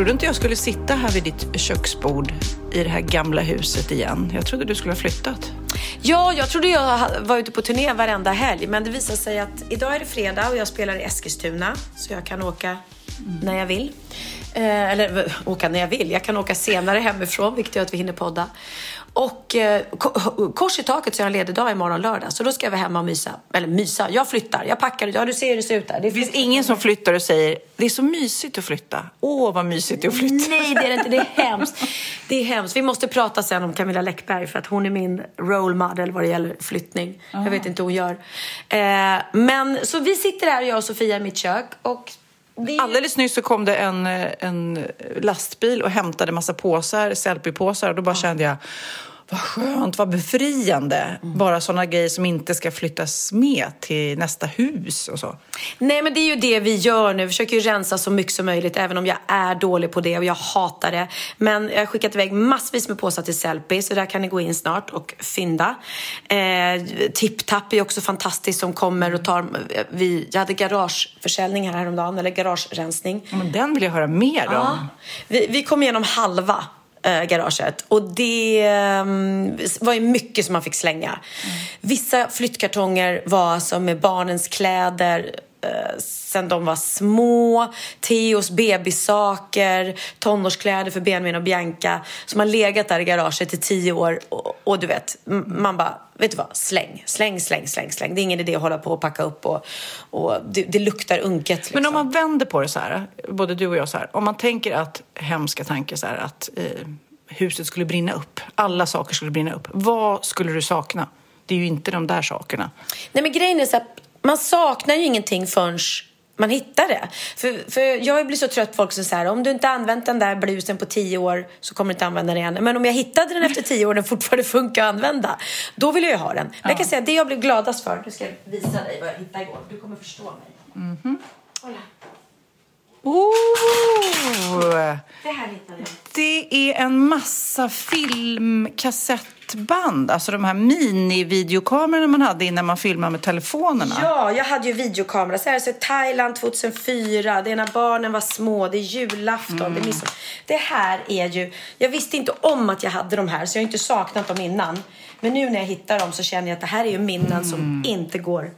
trodde inte jag skulle sitta här vid ditt köksbord i det här gamla huset igen. Jag trodde du skulle ha flyttat. Ja, jag trodde jag var ute på turné varenda helg, men det visar sig att idag är det fredag och jag spelar i Eskilstuna, så jag kan åka när jag vill. Eh, eller åka när jag vill. Jag kan åka senare hemifrån, vilket gör att vi hinner podda. Och eh, ko- kors i taket så jag har en ledig dag imorgon lördag, så då ska jag vara hemma och mysa. Eller mysa, jag flyttar, jag packar. Ja, du ser hur det ser ut där. Det finns ingen som flyttar och säger det är så mysigt att flytta. Åh, vad mysigt det är att flytta. Nej, det är det inte. Det är hemskt. Det är hemskt. Vi måste prata sen om Camilla Läckberg för att hon är min role model vad det gäller flyttning. Jag vet inte hur hon gör. Eh, men så vi sitter här, jag och Sofia i mitt kök och är... Alldeles nyss så kom det en, eh, en lastbil och hämtade massa påsar, selfie-påsar och då bara kände jag vad skönt, vad befriande. Bara sådana grejer som inte ska flyttas med till nästa hus och så. Nej, men det är ju det vi gör nu. Vi försöker ju rensa så mycket som möjligt, även om jag är dålig på det och jag hatar det. Men jag har skickat iväg massvis med påsar till Sellpy, så där kan ni gå in snart och fynda. Eh, Tipptapp är också fantastiskt som kommer och tar... Vi, jag hade garageförsäljning här häromdagen, eller garagerensning. Men den vill jag höra mer om. Ja. Vi, vi kom igenom halva eh, garaget och det ehm, var ju mycket som man fick slänga. Vissa flyttkartonger var alltså med barnens kläder eh, sen de var små, Theos bebissaker, tonårskläder för Benjamin och Bianca som har legat där i garaget i tio år och, och du vet, man bara, vet du vad, släng, släng, släng, släng, släng. Det är ingen idé att hålla på och packa upp och, och det, det luktar unket. Liksom. Men om man vänder på det så här, både du och jag så här, om man tänker att hemska tankar så här att eh, huset skulle brinna upp, alla saker skulle brinna upp. Vad skulle du sakna? Det är ju inte de där sakerna. Nej men grejen är så att man saknar ju ingenting förrän man hittar det. För, för jag blir så trött på folk som säger om du inte använt den där blusen på tio år så kommer du inte använda den igen. Men om jag hittade den efter tio år och den fortfarande funkar att använda, då vill jag ju ha den. Men jag kan säga det jag blev gladast för, nu ska jag visa dig vad jag hittade igår. Du kommer förstå mig. Kolla, Oh! det här hittade jag. Det är en massa filmkassettband, alltså de här mini-videokamerorna man hade innan man filmade med telefonerna. Ja, jag hade ju videokamera. Så här, så Thailand 2004, det är när barnen var små, det är julafton, det är midsommar. Det här är ju... Jag visste inte om att jag hade de här, så jag har inte saknat dem innan. Men nu när jag hittar dem så känner jag att det här är ju minnen som inte går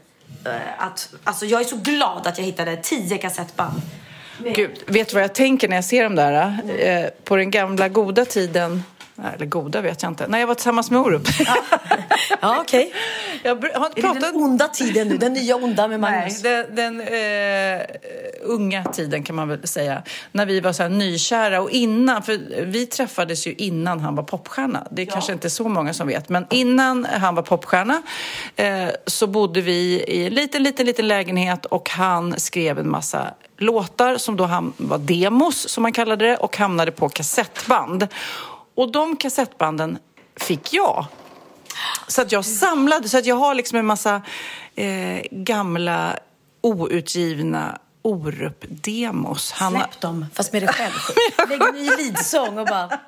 eh, att... Alltså jag är så glad att jag hittade tio kassettband. Gud, vet du vad jag tänker när jag ser dem där? Eh, på den gamla goda tiden, eller goda vet jag inte, när jag var tillsammans med Orup. Ja, okej. jag br- har inte Är det pratat... den onda tiden nu? Den nya onda med Nej, Magnus? den, den eh, unga tiden kan man väl säga. När vi var så här nykära och innan, för vi träffades ju innan han var popstjärna. Det är kanske inte så många som vet, men innan han var popstjärna eh, så bodde vi i en liten, liten, liten lägenhet och han skrev en massa låtar som då var demos, som man kallade det, och hamnade på kassettband. Och de kassettbanden fick jag. Så att jag samlade, så att jag har liksom en massa eh, gamla outgivna Orup-demos. Han har- Släpp dem, fast med dig själv. Lägg en ny lidsång och bara...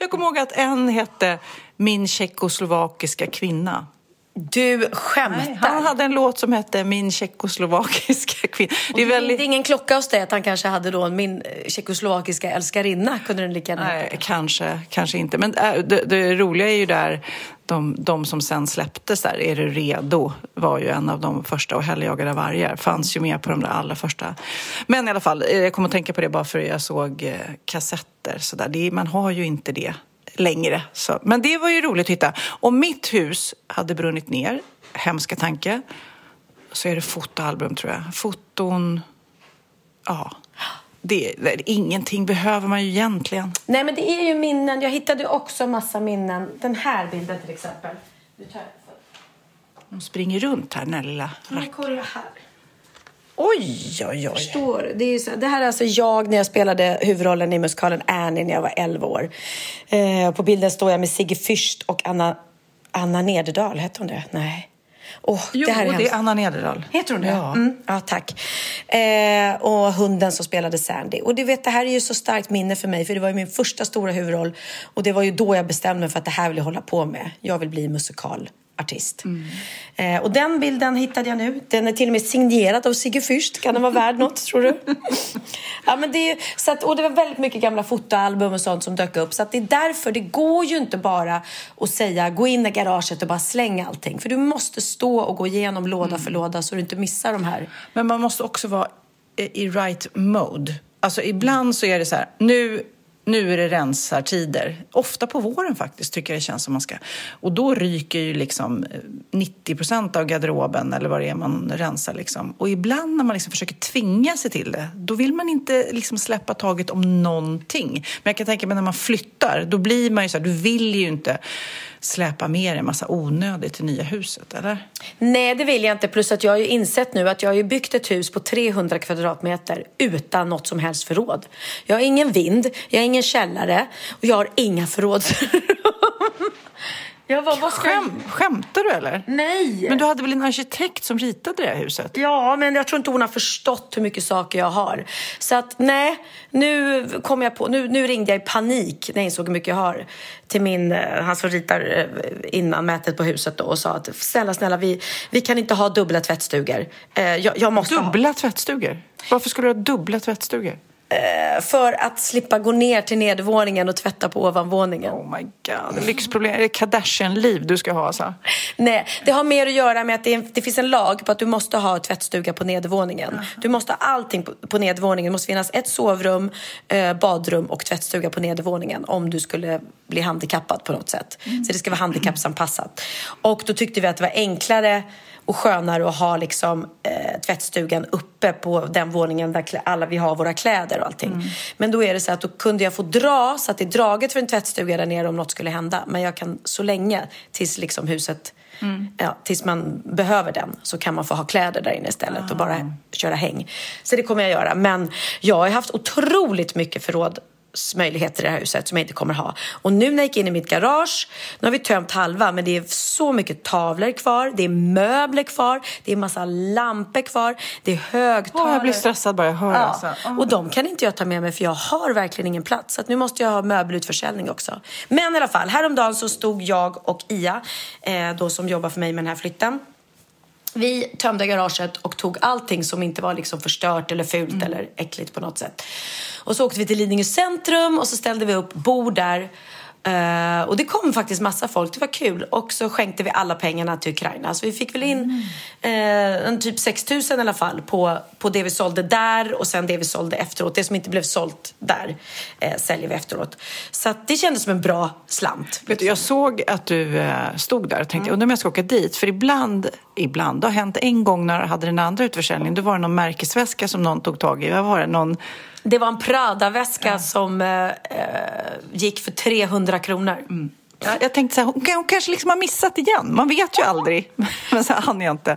Jag kommer ihåg att en hette Min tjeckoslovakiska kvinna. Du skämtar. Han hade en låt som hette Min tjeckoslovakiska kvinna. Det är, väldigt... det är ingen klocka hos dig att han kanske hade då min tjeckoslovakiska älskarinna. Kunde den lika Nej, kanske, kanske inte. Men äh, det, det, roliga är ju där de, de som sen släpptes där, Är du redo? var ju en av de första och Helgjagade vargar. Fanns ju med på de där allra första. Men i alla fall, eh, jag kommer att tänka på det bara för att jag såg eh, kassetter. Så där. Det, man har ju inte det längre. Så, men det var ju roligt att hitta. Om mitt hus hade brunnit ner, hemska tanke, så är det fotoalbum tror jag. Foton, ja. Det, det, ingenting behöver man ju egentligen. Nej, men det är ju minnen. Jag hittade också massa minnen. Den här bilden till exempel. Du tar... Hon springer runt här, den här lilla rackaren. Kolla här. Oj, oj, oj. Förstår det, är så, det här är alltså jag när jag spelade huvudrollen i musikalen Annie när jag var 11 år. Eh, på bilden står jag med Sigge Fürst och Anna, Anna Nederdal. Hette hon det? Nej. Oh, jo, det, här är, det är Anna Nederdal. Heter hon det? Ja. Mm, ja, tack. Eh, och hunden som spelade Sandy. Och du vet, det här är ju så starkt minne för mig, för det var ju min första stora huvudroll. Och det var ju då jag bestämde mig för att det här vill jag hålla på med. Jag vill bli musikal artist. Mm. Eh, och den bilden hittade jag nu. Den är till och med signerad av Sigge Fürst. Kan den vara värd något, tror du? ja, men det, är, så att, och det var väldigt mycket gamla fotoalbum och sånt som dök upp. Så att det är därför, det går ju inte bara att säga gå in i garaget och bara slänga allting. För du måste stå och gå igenom låda mm. för låda så du inte missar de här. Men man måste också vara i right mode. Alltså ibland så är det så här, nu nu är det rensartider. Ofta på våren faktiskt, tycker jag det känns som man ska. Och då ryker ju liksom eh, 90 procent av garderoben eller vad det är man rensar. Liksom. Och ibland när man liksom försöker tvinga sig till det, då vill man inte liksom släppa taget om någonting. Men jag kan tänka mig när man flyttar, då blir man ju så här, du vill ju inte släpa med dig en massa onödigt till nya huset, eller? Nej, det vill jag inte. Plus att jag har ju insett nu att jag har ju byggt ett hus på 300 kvadratmeter utan något som helst förråd. Jag har ingen vind, jag har ingen källare och jag har inga förrådsrum. Jag bara, vad ska Skäm, Skämtar du eller? Nej! Men du hade väl en arkitekt som ritade det här huset? Ja, men jag tror inte hon har förstått hur mycket saker jag har. Så att nej, nu kom jag på, nu, nu ringde jag i panik när jag insåg hur mycket jag har till min, eh, han som ritar eh, innan mätet på huset då, och sa att snälla, snälla, vi, vi kan inte ha dubbla tvättstugor. Eh, jag, jag måste dubbla ha... tvättstugor? Varför skulle du ha dubbla tvättstugor? Eh, för att slippa gå ner till nedervåningen och tvätta på ovanvåningen. Oh my god, lyxproblem. Är det Kardashian-liv du ska ha alltså? Nej, det har mer att göra med att det, är, det, finns en lag på att du måste ha tvättstuga på nedervåningen. -huh. Du måste ha allting på, på nedervåningen. Det måste finnas ett sovrum, eh, badrum och tvättstuga på nedervåningen om du skulle bli handikappad på något sätt. Mm. Så det ska vara handikappsanpassat. Och då tyckte vi att det var enklare och skönare att ha liksom, eh, tvättstugan uppe på den våningen där alla vi har våra kläder och allting. Mm. Men då är det så att då kunde jag få dra så att det är draget för en tvättstuga där nere om något skulle hända. Men jag kan så länge tills liksom huset Mm. Ja, tills man behöver den så kan man få ha kläder där inne istället ah. och bara ah. köra häng. Så det kommer jag göra. Men jag har haft otroligt mycket förråd möjligheter i det här huset som jag inte kommer ha. Och nu när jag gick in i mitt garage, nu har vi tömt halva, men det är så mycket tavlor kvar, det är möbler kvar, det är massa lampor kvar, det är högtalare. Oh, jag blir stressad bara jag hör ja. alltså. oh. Och de kan inte jag ta med mig för jag har verkligen ingen plats. Så nu måste jag ha möbelutförsäljning också. Men i alla fall, häromdagen så stod jag och Ia, eh, då som jobbar för mig med den här flytten, vi tömde garaget och tog allting som inte var liksom förstört eller fult mm. eller äckligt på något sätt. Och så åkte vi till Lidingö centrum och så ställde vi upp bord där Uh, och det kom faktiskt massa folk, det var kul. Och så skänkte vi alla pengarna till Ukraina. Så vi fick väl in mm. uh, en typ 6 000 i alla fall på, på det vi sålde där och sen det vi sålde efteråt. Det som inte blev sålt där uh, säljer vi efteråt. Så det kändes som en bra slant. Vet du, jag såg att du stod där och tänkte, mm. undrar om jag ska åka dit. För ibland, ibland, det har hänt en gång när jag hade den andra utförsäljningen, då var det någon märkesväska som någon tog tag i. Vad var det? Någon det var en Prada-väska ja. som eh, eh gick för 300 kronor. Mm. Ja, jag tänkte så här, hon, hon, kanske liksom har missat igen. Man vet ju aldrig. Men så hann jag inte.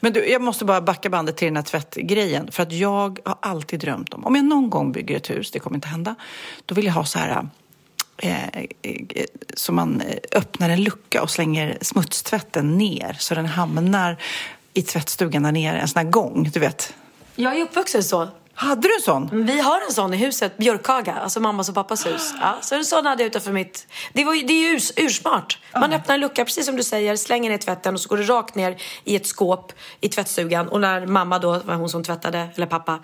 Men du, jag måste bara backa bandet till den här tvättgrejen. För att jag har alltid drömt om, om jag någon gång bygger ett hus, det kommer inte hända, då vill jag ha så här eh, eh, så man öppnar en lucka och slänger smutstvätten ner så den hamnar i tvättstugan där nere, en sån här gång, du vet. Jag är uppvuxen så. Hade du en sån? Vi har en sån i huset, Björkhaga, alltså mammas och pappas hus. Ja, så en sån hade jag utanför mitt... Det, var, det är ju urs, ursmart. Man öppnar en lucka, precis som du säger, slänger ner tvätten och så går det rakt ner i ett skåp i tvättstugan. Och när mamma då, var hon som tvättade, eller pappa,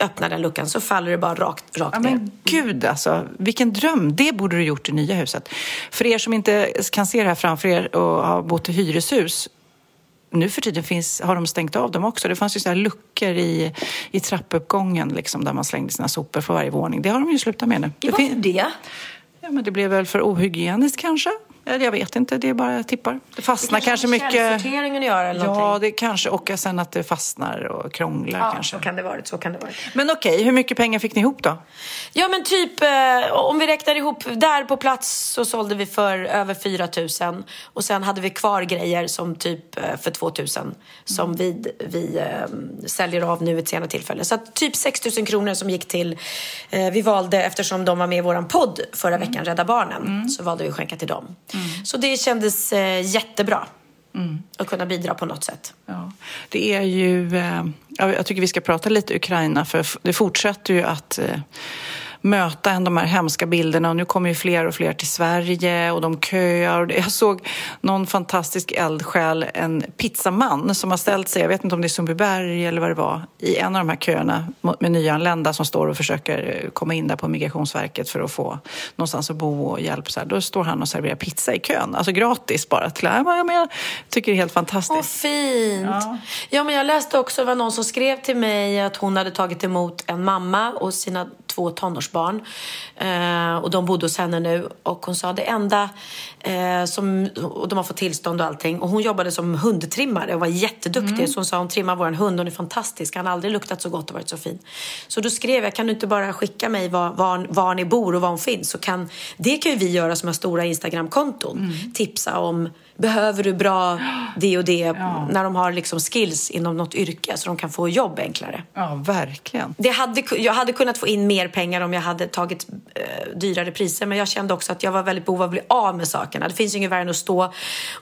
öppnar den luckan så faller det bara rakt, rakt Ja, ner. men gud alltså, vilken dröm! Det borde du gjort i nya huset. För er som inte kan se det här framför er och har bott i hyreshus, nu för tiden finns, har de stängt av dem också. Det fanns ju så här luckor i, i trappuppgången liksom, där man slängde sina sopor för varje våning. Det har de ju slutat med nu. Det Varför det? Ja, men det blev väl för ohygieniskt kanske? Jag vet inte, det är bara jag tippar. Det fastnar Det kanske, med mycket... källsorteringen att göra eller Ja, någonting. det kanske. Och sen att det fastnar och krånglar Ja, kanske. så kan det varit. Så kan det varit. Men okej, hur mycket pengar fick ni ihop då? Ja men typ, eh, om vi räknar ihop, där på plats så sålde vi för över 4 000 och sen hade vi kvar grejer som typ eh, för 2 000 som vi, vi eh, säljer av nu ett senare tillfälle. Så att typ 6 000 kronor som gick till, vi valde eftersom de var med i våran podd förra veckan, Rädda Barnen, så valde vi att skänka till dem. Så det kändes eh, jättebra. Att kunna bidra på något sätt. Ja, det är ju... Eh, ja, jag tycker vi ska prata lite Ukraina, för det fortsätter ju att eh, möta en de här hemska bilderna och nu kommer ju fler och fler till Sverige och de köar. Jag såg någon fantastisk eldsjäl, en pizzaman som har ställt sig, jag vet inte om det är Sundbyberg eller vad det var, i en av de här köerna med nyanlända som står och försöker eh, komma in där på Migrationsverket för att få någonstans att bo och hjälp. Så här. Då står han och serverar pizza i kön, alltså gratis bara. Till, ja, men jag tycker det är helt fantastiskt. Åh, fint! Ja. men jag läste också, det var någon som skrev till mig att hon hade tagit emot en mamma och sina två tonårsbarn. Eh, och de bodde hos henne nu. Och hon sa det enda eh, som, och de har fått tillstånd och allting. Och hon jobbade som hundtrimmare och var jätteduktig. Så hon sa hon trimmar vår hund, hon är fantastisk. Han har aldrig luktat så gott och varit så fin. Så då skrev jag, kan du inte bara skicka mig var, var, var ni bor och var hon finns? Så kan, det kan ju vi göra som har stora Instagramkonton. Tipsa om Behöver du bra det och det när de har liksom skills inom något yrke så de kan få jobb enklare? Ja, verkligen. Det hade, jag hade kunnat få in mer pengar om jag hade tagit eh, dyrare priser men jag kände också att jag var väldigt behov av att bli av med sakerna. Det finns ju inget värre än att stå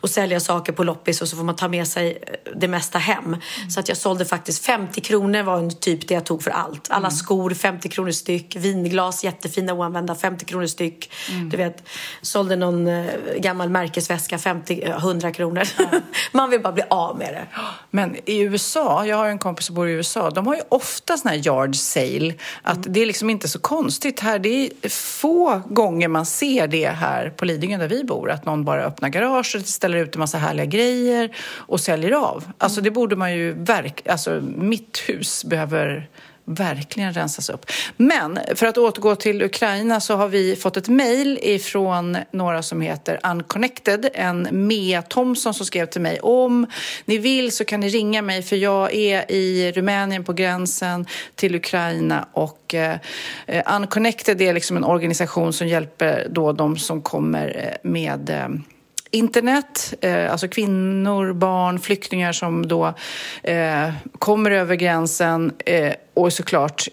och sälja saker på loppis och så får man ta med sig eh, det mesta hem. Så att jag sålde faktiskt 50 kronor var en typ det jag tog för allt. Alla skor 50 kronor styck, vinglas jättefina oanvända 50 kronor styck. Du vet, sålde någon eh, gammal märkesväska 50, eh, 100 kronor. man vill bara bli av med det. Men i USA, jag har en kompis som bor i USA, de har ju ofta såna här yard sale. Att det är liksom inte så konstigt här. Det är få gånger man ser det här på Lidingö där vi bor. Att någon bara öppnar garaget, ställer ut en massa härliga grejer och säljer av. Alltså det borde man ju verkligen... Alltså mitt hus behöver verkligen rensas upp. Men för att återgå till Ukraina så har vi fått ett mejl ifrån några som heter Unconnected, en Mea Thomson som skrev till mig om ni vill så kan ni ringa mig för jag är i Rumänien på gränsen till Ukraina och eh, Unconnected är liksom en organisation som hjälper då de som kommer eh, med eh, internet, eh, alltså kvinnor, barn, flyktingar som då eh, kommer över gränsen eh, och är såklart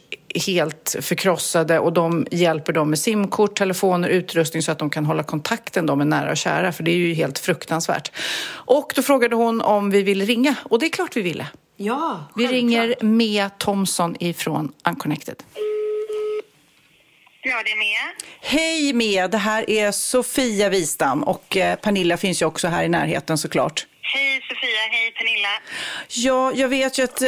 helt förkrossade och de hjälper dem med simkort, telefoner, utrustning så att de kan hålla kontakten med nära och kära för det är ju helt fruktansvärt. Och då frågade hon om vi ville ringa och det är klart vi ville. Ja, Vi ringer Mia Thomson ifrån Unconnected. Ja, det är Mia. Hej Mia, det här är Sofia Wistam och eh, Pernilla finns ju också här i närheten såklart. Hej Sofia, hej Pernilla. Ja, jag vet ju att eh,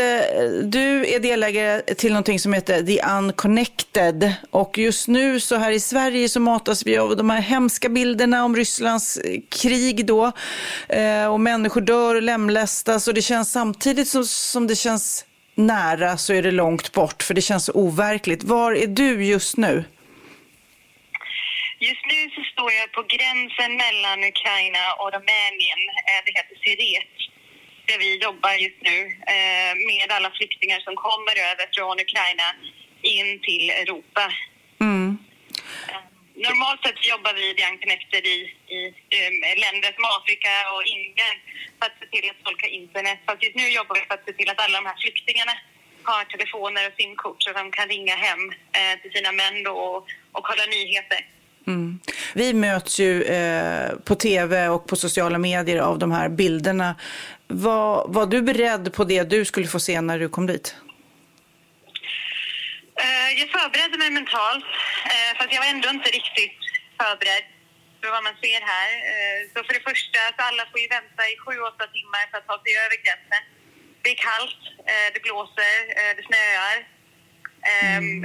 du är delägare till någonting som heter The Unconnected. Och just nu så här i Sverige så matas vi av de här hemska bilderna om Rysslands eh, krig då. Eh, och människor dör och lemlästas och det känns samtidigt som, som det känns nära så är det långt bort för det känns så overkligt. Var är du just nu? Just nu så står jag på gränsen mellan Ukraina och Rumänien. Eh, Det heter Siret. Där vi jobbar just nu eh, med alla flyktingar som kommer över från Ukraina in till Europa. Mm. Eh, Normalt sett jobbar vi i Young Connected i, i eh, länder som Afrika och Indien för att se till att tolka internet. Fast just nu jobbar vi för att se till att alla de här flyktingarna har telefoner och simkort så att de kan ringa hem eh, till sina män och, och kolla nyheter. Mm. Vi möts ju eh, på tv och på sociala medier av de här bilderna. Var, var du beredd på det du skulle få se när du kom dit? jag förberedde mig mentalt, eh, fast jag var ändå inte riktigt förberedd för vad man ser här. Eh, så för det första, så alla får ju vänta i sju, åtta timmar för att ta sig över gränsen. Det är kallt, eh, det blåser, eh, det snöar. Mm.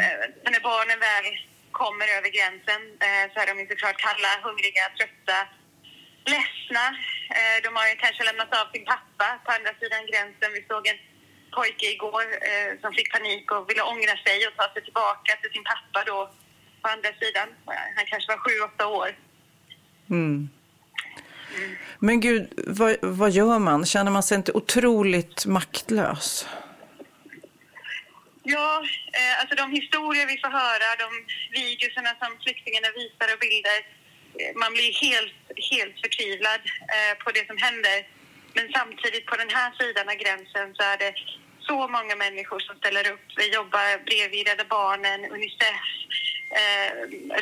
när barnen väl kommer över gränsen eh, så är de ju såklart kalla, hungriga, trötta, ledsna. Eh, de har ju kanske lämnat av sin pappa på andra sidan gränsen. Vi såg en pojke igår eh, som fick panik och ville ångra sig och ta sig tillbaka till sin pappa då på andra sidan. Han kanske var sju, åtta år. Mm. Mm. Men gud, vad, vad gör man? Känner man sig inte otroligt maktlös? Ja, eh, alltså de historier vi får höra, de videorna som flyktingarna visar och bilder, eh, man blir helt, helt förtvivlad eh, på det som händer. Men samtidigt på den här sidan av gränsen så är det så många människor som ställer upp. Vi jobbar bredvid Rädda Barnen, Unicef, eh,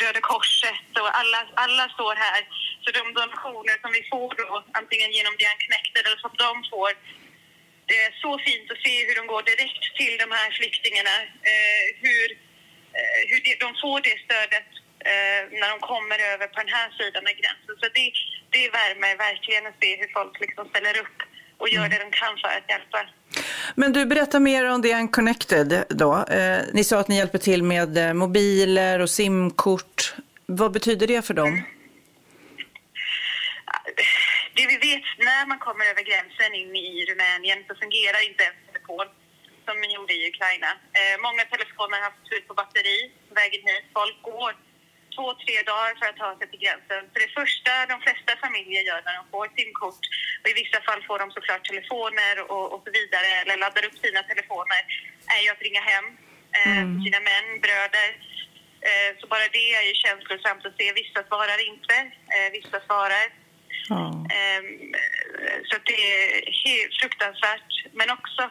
Röda Korset och alla, alla står här. Så de donationer som vi får då, antingen genom Dian Connected eller som de får, det är så fint att se hur de går direkt till de här flyktingarna. Eh, hur eh, hur de, får det stödet eh, när de kommer över på den här sidan av gränsen. Så det, det värmer verkligen att se hur folk liksom ställer upp och gör mm. det de kan för att hjälpa. Men du, berättar mer om The Unconnected då. Eh, ni sa att ni hjälper till med eh, mobiler och simkort. Vad betyder det för dem? Det vi vet när man kommer över gränsen in i Rumänien så fungerar inte en telefon som man gjorde i Ukraina. Eh, många telefoner har haft slut på batteri på vägen hit. Folk går två, tre dagar för att ta sig till gränsen. Så det första de flesta familjer gör när de får simkort, och i vissa fall får de såklart telefoner och, och så vidare, eller laddar upp sina telefoner, är ju att ringa hem eh, mm. sina män, bröder. Eh, så bara det är ju känslosamt att se. Vissa svarar inte, eh, vissa svarar. Mm. Så det är helt fruktansvärt. Men också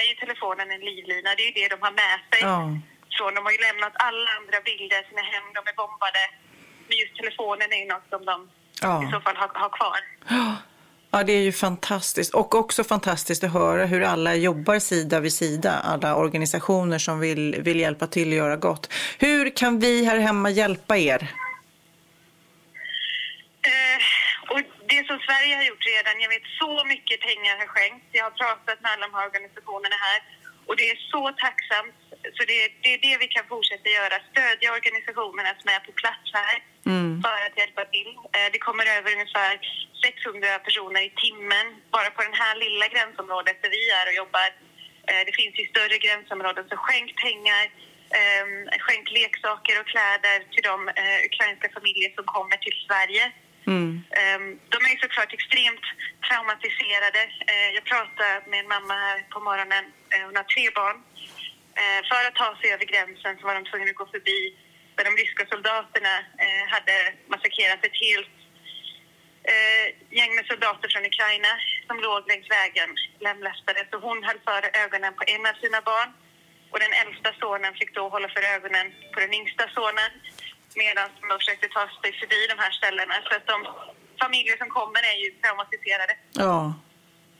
är ju telefonen en livlina. Det är ju det de har med sig. Mm. Så de har ju lämnat alla andra bilder, sina hem, de är bombade. Men just telefonen är ju något som de i så fall har, har kvar. Ja, det är ju fantastiskt. Och också fantastiskt att höra hur alla jobbar sida vid sida. Alla organisationer som vill, vill hjälpa till att göra gott. Hur kan vi här hemma hjälpa er? Eh, och det som Sverige har gjort redan, jag vet så mycket pengar har skänkts. Jag har pratat med alla de här organisationerna här och det är så tacksamt. Så det, det är det vi kan fortsätta göra, stödja organisationerna som är på plats här mm. för att hjälpa till. Eh, det kommer över ungefär 600 personer i timmen bara på det här lilla gränsområdet där vi är och jobbar. Eh, det finns ju större gränsområden, så skänk pengar, ehm, skänk leksaker och kläder till de eh, ukrainska familjer som kommer till Sverige. Mm. Ehm, de är såklart extremt traumatiserade. Ehm, jag pratade med en mamma här på morgonen. Eh, hon har tre barn. Ehm, för att ta sig över gränsen så var de tvungna att gå förbi där de ryska soldaterna eh, hade massakrerat ett helt eh, gäng med soldater från Ukraina som låg längs vägen lemlästade. Så hon höll för ögonen på en av sina barn och den äldsta sonen fick då hålla för ögonen på den yngsta sonen medan de försökte ta sig förbi de här ställena. Så att de familjer som kommer är ju traumatiserade. Ja.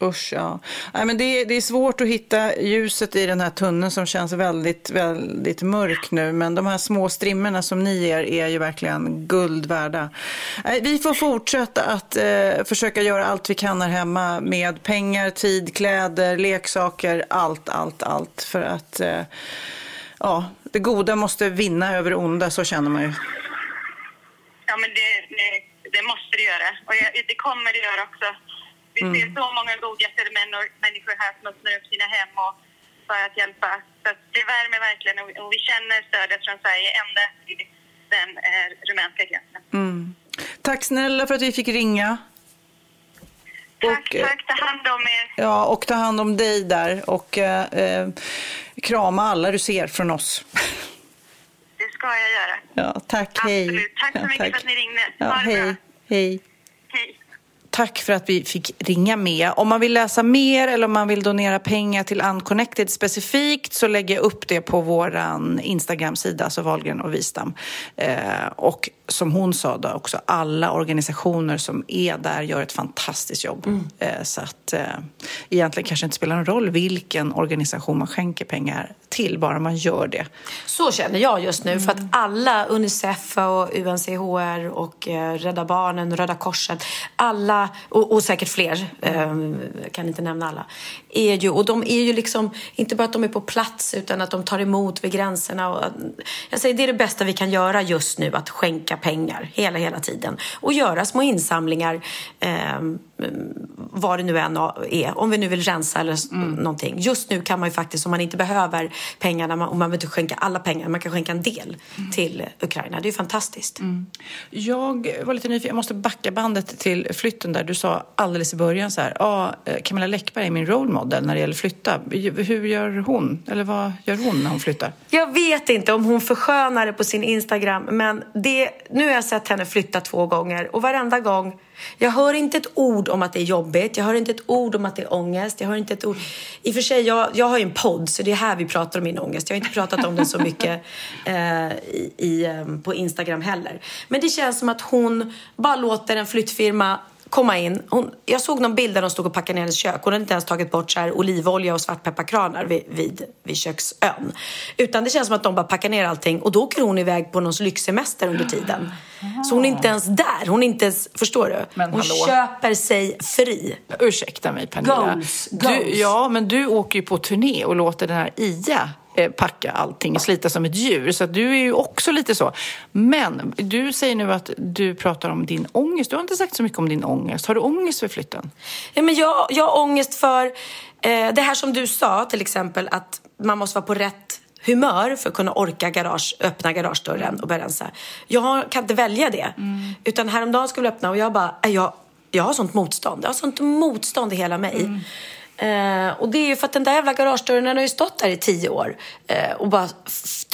Usch, ja. Nej, men det, är, det är svårt att hitta ljuset i den här tunneln som känns väldigt, väldigt mörk nu. Men de här små strimmorna som ni ger är ju verkligen guld värda. Vi får fortsätta att eh, försöka göra allt vi kan här hemma med pengar, tid, kläder, leksaker, allt, allt, allt. För att eh, ja, det goda måste vinna över det onda, så känner man ju. Ja, men det, det, det måste det göra. Och det kommer det göra också. Vi mm. ser så många godhjärtade människor här som öppnar upp sina hem och för att hjälpa. Så det värmer verkligen och vi känner stödet från Sverige ända till den eh, rumänska gränsen. Mm. Tack snälla för att vi fick ringa. Tack, och, tack. Ta hand om er. Ja, och ta hand om dig där. Och eh, eh krama alla du ser från oss. Det ska jag göra. Ja, tack, Absolut. hej. Tack så mycket tack. för att ni ringde. Ja, hej. hej. Hej. Tack för att vi fick ringa med. Om man vill läsa mer eller om man vill donera pengar till Unconnected specifikt så lägger jag upp det på vår Instagram-sida, alltså Wahlgren och Wistam. Eh, och som hon sa då också, alla organisationer som är där gör ett fantastiskt jobb. Mm. Eh, så att eh, egentligen kanske inte spelar någon roll vilken organisation man skänker pengar till, bara man gör det. Så känner jag just nu, mm. för att alla, Unicef och UNCHR och eh, Rädda Barnen, Röda Korset, alla, och, och säkert fler, Jag kan inte nämna alla, är ju, och de är ju liksom, inte bara att de är på plats utan att de tar emot vid gränserna. Och, jag säger, det är det bästa vi kan göra just nu, att skänka pengar hela, hela tiden. Och göra små insamlingar, eh, vad det nu än är, om vi nu vill rensa eller mm. någonting. Just nu kan man ju faktiskt, om man inte behöver pengarna, om man behöver inte skänka alla pengar, man kan skänka en del mm. till Ukraina. Det är ju fantastiskt. Mm. Jag var lite nyfiken, jag måste backa bandet till flytten där. Du sa alldeles i början så här, ah, Camilla Läckberg är min role model när det gäller flytta. Hur gör hon? Eller vad gör hon när hon flyttar? Jag vet inte om hon förskönar det på sin Instagram, men det, nu har jag sett henne flytta två gånger och varenda gång jag hör inte ett ord om att det är jobbigt. Jag hör inte ett ord om att det är ångest. Jag hör inte ett ord. I och för sig, jag, jag har ju en podd så det är här vi pratar om min ångest. Jag har inte pratat om den så mycket eh, i, i, eh, på Instagram heller. Men det känns som att hon bara låter en flyttfirma komma in. Hon, jag såg någon bild där de stod och packade ner hennes kök. Hon hade inte ens tagit bort så olivolja och svartpepparkranar vid, vid, vid köksön. Utan det känns som att de bara packar ner allting och då åker hon iväg på någon lyxsemester under tiden. Så hon är inte ens där. Hon är inte ens, förstår du? Men hon hallå. köper sig fri. Ursäkta mig Pernilla. Goals, goals. Du, ja, men du åker ju på turné och låter den här Ia packa allting, slita som ett djur. Så du är ju också lite så. Men du säger nu att du pratar om din ångest. Du har inte sagt så mycket om din ångest. Har du ångest för flytten? Ja, men jag, jag har ångest för eh, det här som du sa, till exempel att man måste vara på rätt humör för att kunna orka garage, öppna garagedörren och börja rensa. Jag kan inte välja det. Mm. Utan häromdagen skulle jag öppna och jag bara, jag, jag har sånt motstånd. Jag har sånt motstånd i hela mig. Mm. Eh, och det är ju för att den där jävla garagedörren har ju stått där i tio år eh, och bara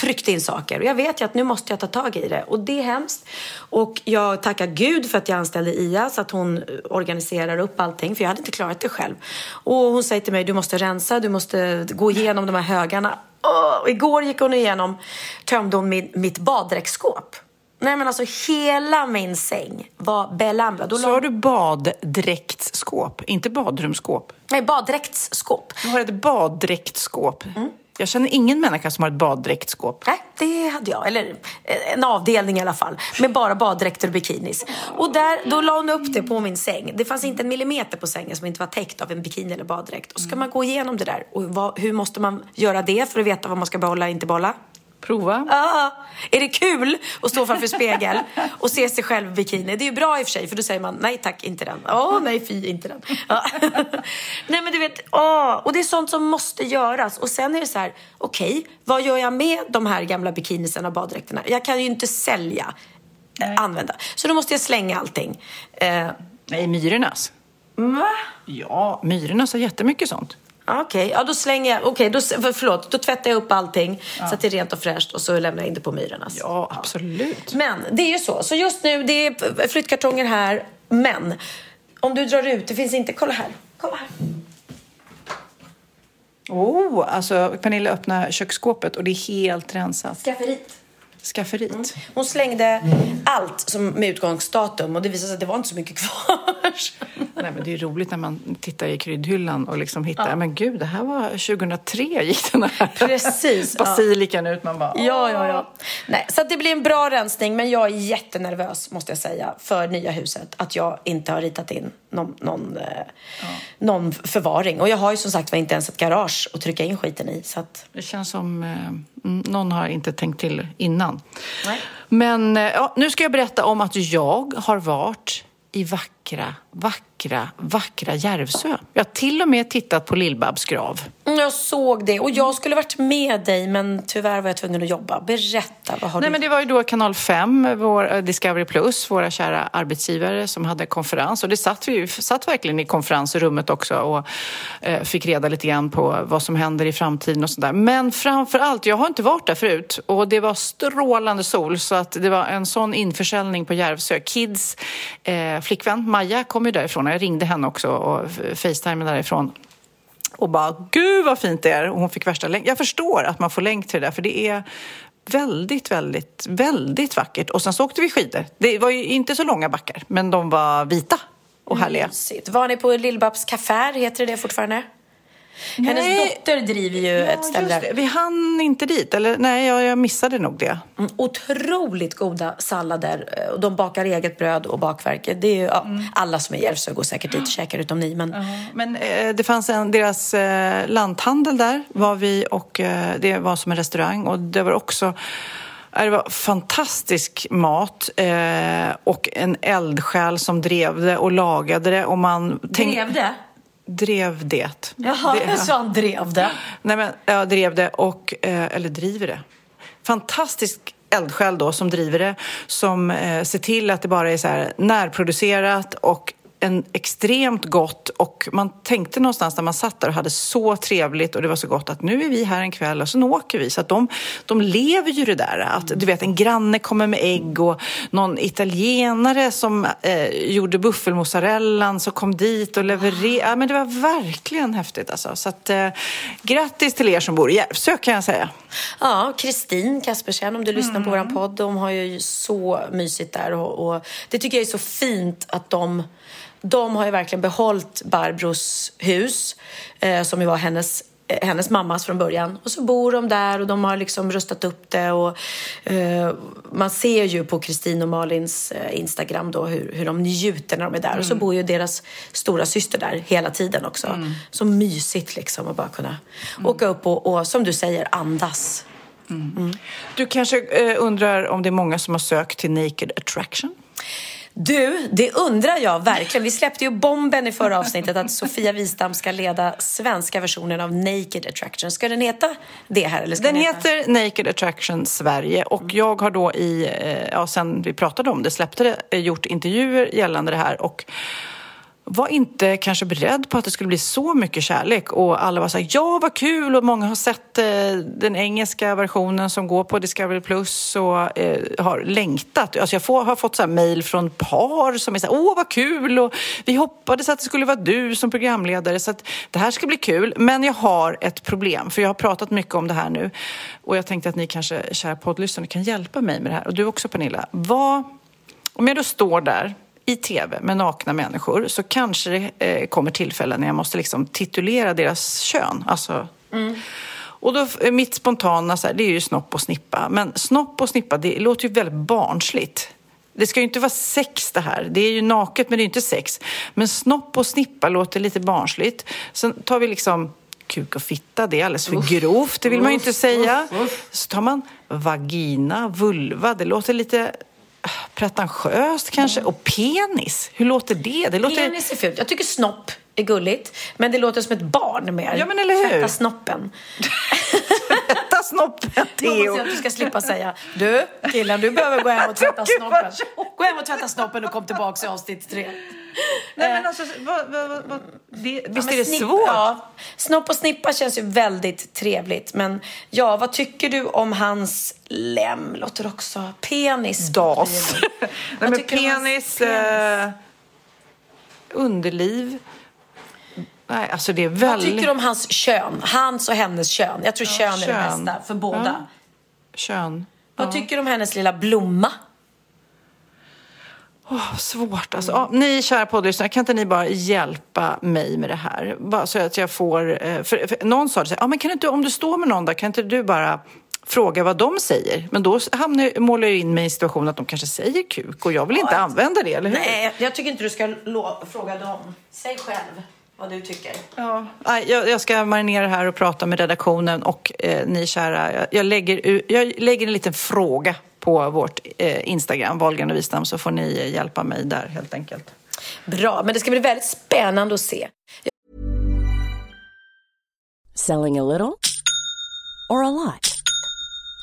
tryckt in saker. Och jag vet ju att nu måste jag ta tag i det och det är hemskt. Och jag tackar Gud för att jag anställde Ia så att hon eh, organiserar upp allting för jag hade inte klarat det själv. Och hon säger till mig, du måste rensa, du måste gå igenom de här högarna. Oh, igår gick hon igenom, tömde hon min, mitt baddräktsskåp. Nej men alltså hela min säng var belamrad. Så har du baddräktsskåp, inte badrumsskåp? Nej, baddräktsskåp. Du har ett baddräktsskåp. Mm. Jag känner ingen människa som har ett baddräktsskåp. Nej, det hade jag. Eller en avdelning i alla fall. Med bara baddräkter och bikinis. Och där, då la hon upp det på min säng. Det fanns inte en millimeter på sängen som inte var täckt av en bikini eller baddräkt. Och ska man gå igenom det där. Och vad, hur måste man göra det för att veta vad man ska behålla och inte behålla? Prova. Ja. Är det kul att stå framför spegel och se sig själv i bikini? Det är ju bra i och för sig, för då säger man nej tack, inte den. Åh, nej fy, inte den. Ja. nej men du vet, åh. Och det är sånt som måste göras. Och sen är det så här, okej, okay, vad gör jag med de här gamla bikinisarna och baddräkterna? Jag kan ju inte sälja, nej. använda. Så då måste jag slänga allting. Eh. Nej, Myrornas. Va? Ja, Myrornas har jättemycket sånt. Okej, okay. ja då slänger jag, okay, då, förlåt, då tvättar jag upp allting ja. så att det är rent och fräscht och så lämnar jag in det på Myrornas. Ja, absolut. Men det är ju så, så just nu, det är flyttkartonger här, men om du drar ut, det finns inte, kolla här, kolla här. Oh, alltså Pernilla öppnar köksskåpet och det är helt rensat. Skafferiet skafferiet. Mm. Hon slängde allt som med utgångsdatum och det visade sig att det var inte så mycket kvar. Nej, men det är roligt när man tittar i kryddhyllan och liksom hittar, ja. men gud, det här var 2003 gick den här Precis, basilikan ja. ut. Man bara, ja, ja, ja. Nej, så det blir en bra rensning, men jag är jättenervös måste jag säga för nya huset. Att jag inte har ritat in någon, någon, eh, ja. någon förvaring. Och jag har ju som sagt var inte ens ett garage att trycka in skiten i. Så att... Det känns som eh, någon har inte tänkt till innan. Nej. Men eh, ja, nu ska jag berätta om att jag har varit i vackra, vackra, vackra Järvsö. Jag har till och med tittat på Lill-Babs grav. Mm, jag såg det och jag skulle varit med dig men tyvärr var jag tvungen att jobba. Berätta, vad har Nej, du... Men det var ju då Kanal 5, vår eh, Discovery Plus, våra kära arbetsgivare som hade konferens. Och det satt vi satt verkligen i konferensrummet också och eh, fick reda lite grann på vad som händer i framtiden och sådär. Men framför allt, jag har inte varit där förut och det var strålande sol så att det var en sån införsäljning på Järvsö. Kids eh, flickvän, Maja, kom ju därifrån. Jag ringde henne också och facetimade därifrån. Och bara, gud vad fint det är. Och hon fick värsta länk. Jag förstår att man får länk till det där, för det är väldigt, väldigt, väldigt vackert. Och sen så åkte vi skidor. Det var ju inte så långa backar, men de var vita och härliga. Mysigt. Var ni på Lill-Babs Heter det det fortfarande? Hennes Nej. dotter driver ju ett ställe där. Vi hann inte dit, eller nej, jag, jag missade nog det. Mm, otroligt goda sallader. eh, Och de bakar eget bröd och bakverk. Det är ju, ja, Mm. Alla som är i Järvsö går säkert dit och käkar utom ni. Men Men eh, det fanns en, deras eh, lanthandel där var vi och eh, det var som en restaurang och det var också eh, det var fantastisk mat eh, och en eldsjäl som drev det och lagade det. Och man tänk- drev det? Drev det. Jaha, det, så han drev det. Nej, men, ja, drev det och, eh, eller driver det. Fantastisk eldsjäl då som driver det, som eh, ser till att det bara är så här närproducerat och en extremt gott och man tänkte någonstans när man satt där och hade så trevligt och det var så gott att nu är vi här en kväll och sen åker vi. Så att de, de lever ju det där att du vet en granne kommer med ägg och någon italienare som eh, gjorde buffelmozzarellan som kom dit och levererade. Ja, men det var verkligen häftigt alltså. Så att eh, grattis till er som bor i Järvsö kan jag säga. Ja, Kristin Kaspersen, om du lyssnar på vår podd, de har ju så mysigt där. Och, och det tycker jag är så fint att de de har ju verkligen behållit Barbros hus, eh, som ju var hennes eh, hennes mammas från början. Och så bor de där och de har liksom rustat upp det. Och, eh, man ser ju på Kristin och Malins eh, Instagram då hur, hur de njuter när de är där. Och så bor ju deras stora syster där hela tiden också. Så mysigt liksom att bara kunna åka upp och, och som du säger andas. Du kanske eh, undrar om det är många som har sökt till Naked Attraction? Du, det undrar jag verkligen. Vi släppte ju bomben i förra avsnittet att Sofia Wistam ska leda svenska versionen av Naked Attraction. Ska den heta det här? Eller ska Den den, heta... heter Naked Attraction Sverige och jag har då i, eh, ja sen vi pratade om det, släppte det, eh, gjort intervjuer gällande det här och var inte kanske beredd på att det skulle bli så mycket kärlek och alla var så här, ja vad kul och många har sett eh, den engelska versionen som går på Discovery Plus och eh, har längtat. Alltså jag får, har fått så här mejl från par som är så här, åh vad kul och vi hoppades att det skulle vara du som programledare så att det här ska bli kul. Men jag har ett problem för jag har pratat mycket om det här nu och jag tänkte att ni kanske, kära poddlyssnare, kan hjälpa mig med det här och du också Pernilla. Vad, om jag då står där i tv med nakna människor så kanske det eh, kommer tillfällen när jag måste liksom titulera deras kön. Alltså, Och då, eh, mitt spontana, så här, det är ju snopp och snippa. Men snopp och snippa, det låter ju väldigt barnsligt. Det ska ju inte vara sex det här. Det är ju naket men det är inte sex. Men snopp och snippa låter lite barnsligt. Sen tar vi liksom kuk och fitta, det är alldeles för grovt. Det vill man ju inte säga. Så tar man vagina, vulva, det låter lite pretentiöst kanske. Och penis, hur låter det? Det låter... Penis är fult. Jag tycker snopp är gulligt, men det låter som ett barn mer. Ja, men eller hur? Tvätta snoppen. Tvätta snoppen, Jag hoppas Theo. att du ska slippa säga Du, killen, du behöver gå hem och tvätta snoppen. Gå hem och tvätta snoppen och kom tillbaka i avsnitt tre. Nej, men alltså, vad, vad, vad, vad, det, visst är det svårt? Ja, snopp och snippa känns ju väldigt trevligt. Men ja, vad tycker du om hans lem? Låter också penis. Das. Nej, Vad men om hans penis, penis? eh, underliv. Nej, alltså det är Vad väldigt... tycker du om hans kön? Hans och hennes kön. Jag tror kön är det kön. bästa för båda. Ja. Kön. Vad tycker du om hennes lilla blomma? Åh, svårt alltså. Ja, ni kära poddlyssnare, kan inte ni bara hjälpa mig med det här? Bara så att jag får... eh, För, för någon sa det så här, ja, men kan inte, om du står med någon där, kan inte du bara fråga vad de säger? Men då hamnar, målar jag in mig i en situation att de kanske säger kuk och jag vill inte använda det, eller hur? Nej, jag tycker inte du ska fråga dem. Säg själv vad du tycker. Ja, jag, jag ska marinera här och prata med redaktionen och eh, ni kära. Jag, jag, lägger, jag lägger en liten fråga på vårt eh, Instagram, Wahlgren och Wistam, så får ni eh, hjälpa mig där helt enkelt. Bra, men det ska bli väldigt spännande att se. Selling a little or a lot?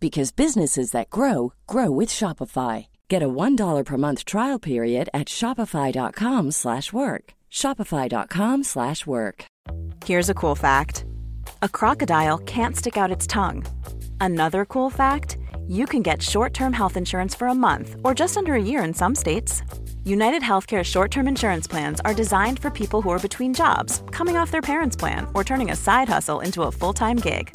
because businesses that grow grow with Shopify. Get a $1 per month trial period at Shopify.com slash work. Shopify.com slash work. Here's a cool fact a crocodile can't stick out its tongue. Another cool fact you can get short term health insurance for a month or just under a year in some states. United Healthcare short term insurance plans are designed for people who are between jobs, coming off their parents' plan, or turning a side hustle into a full time gig.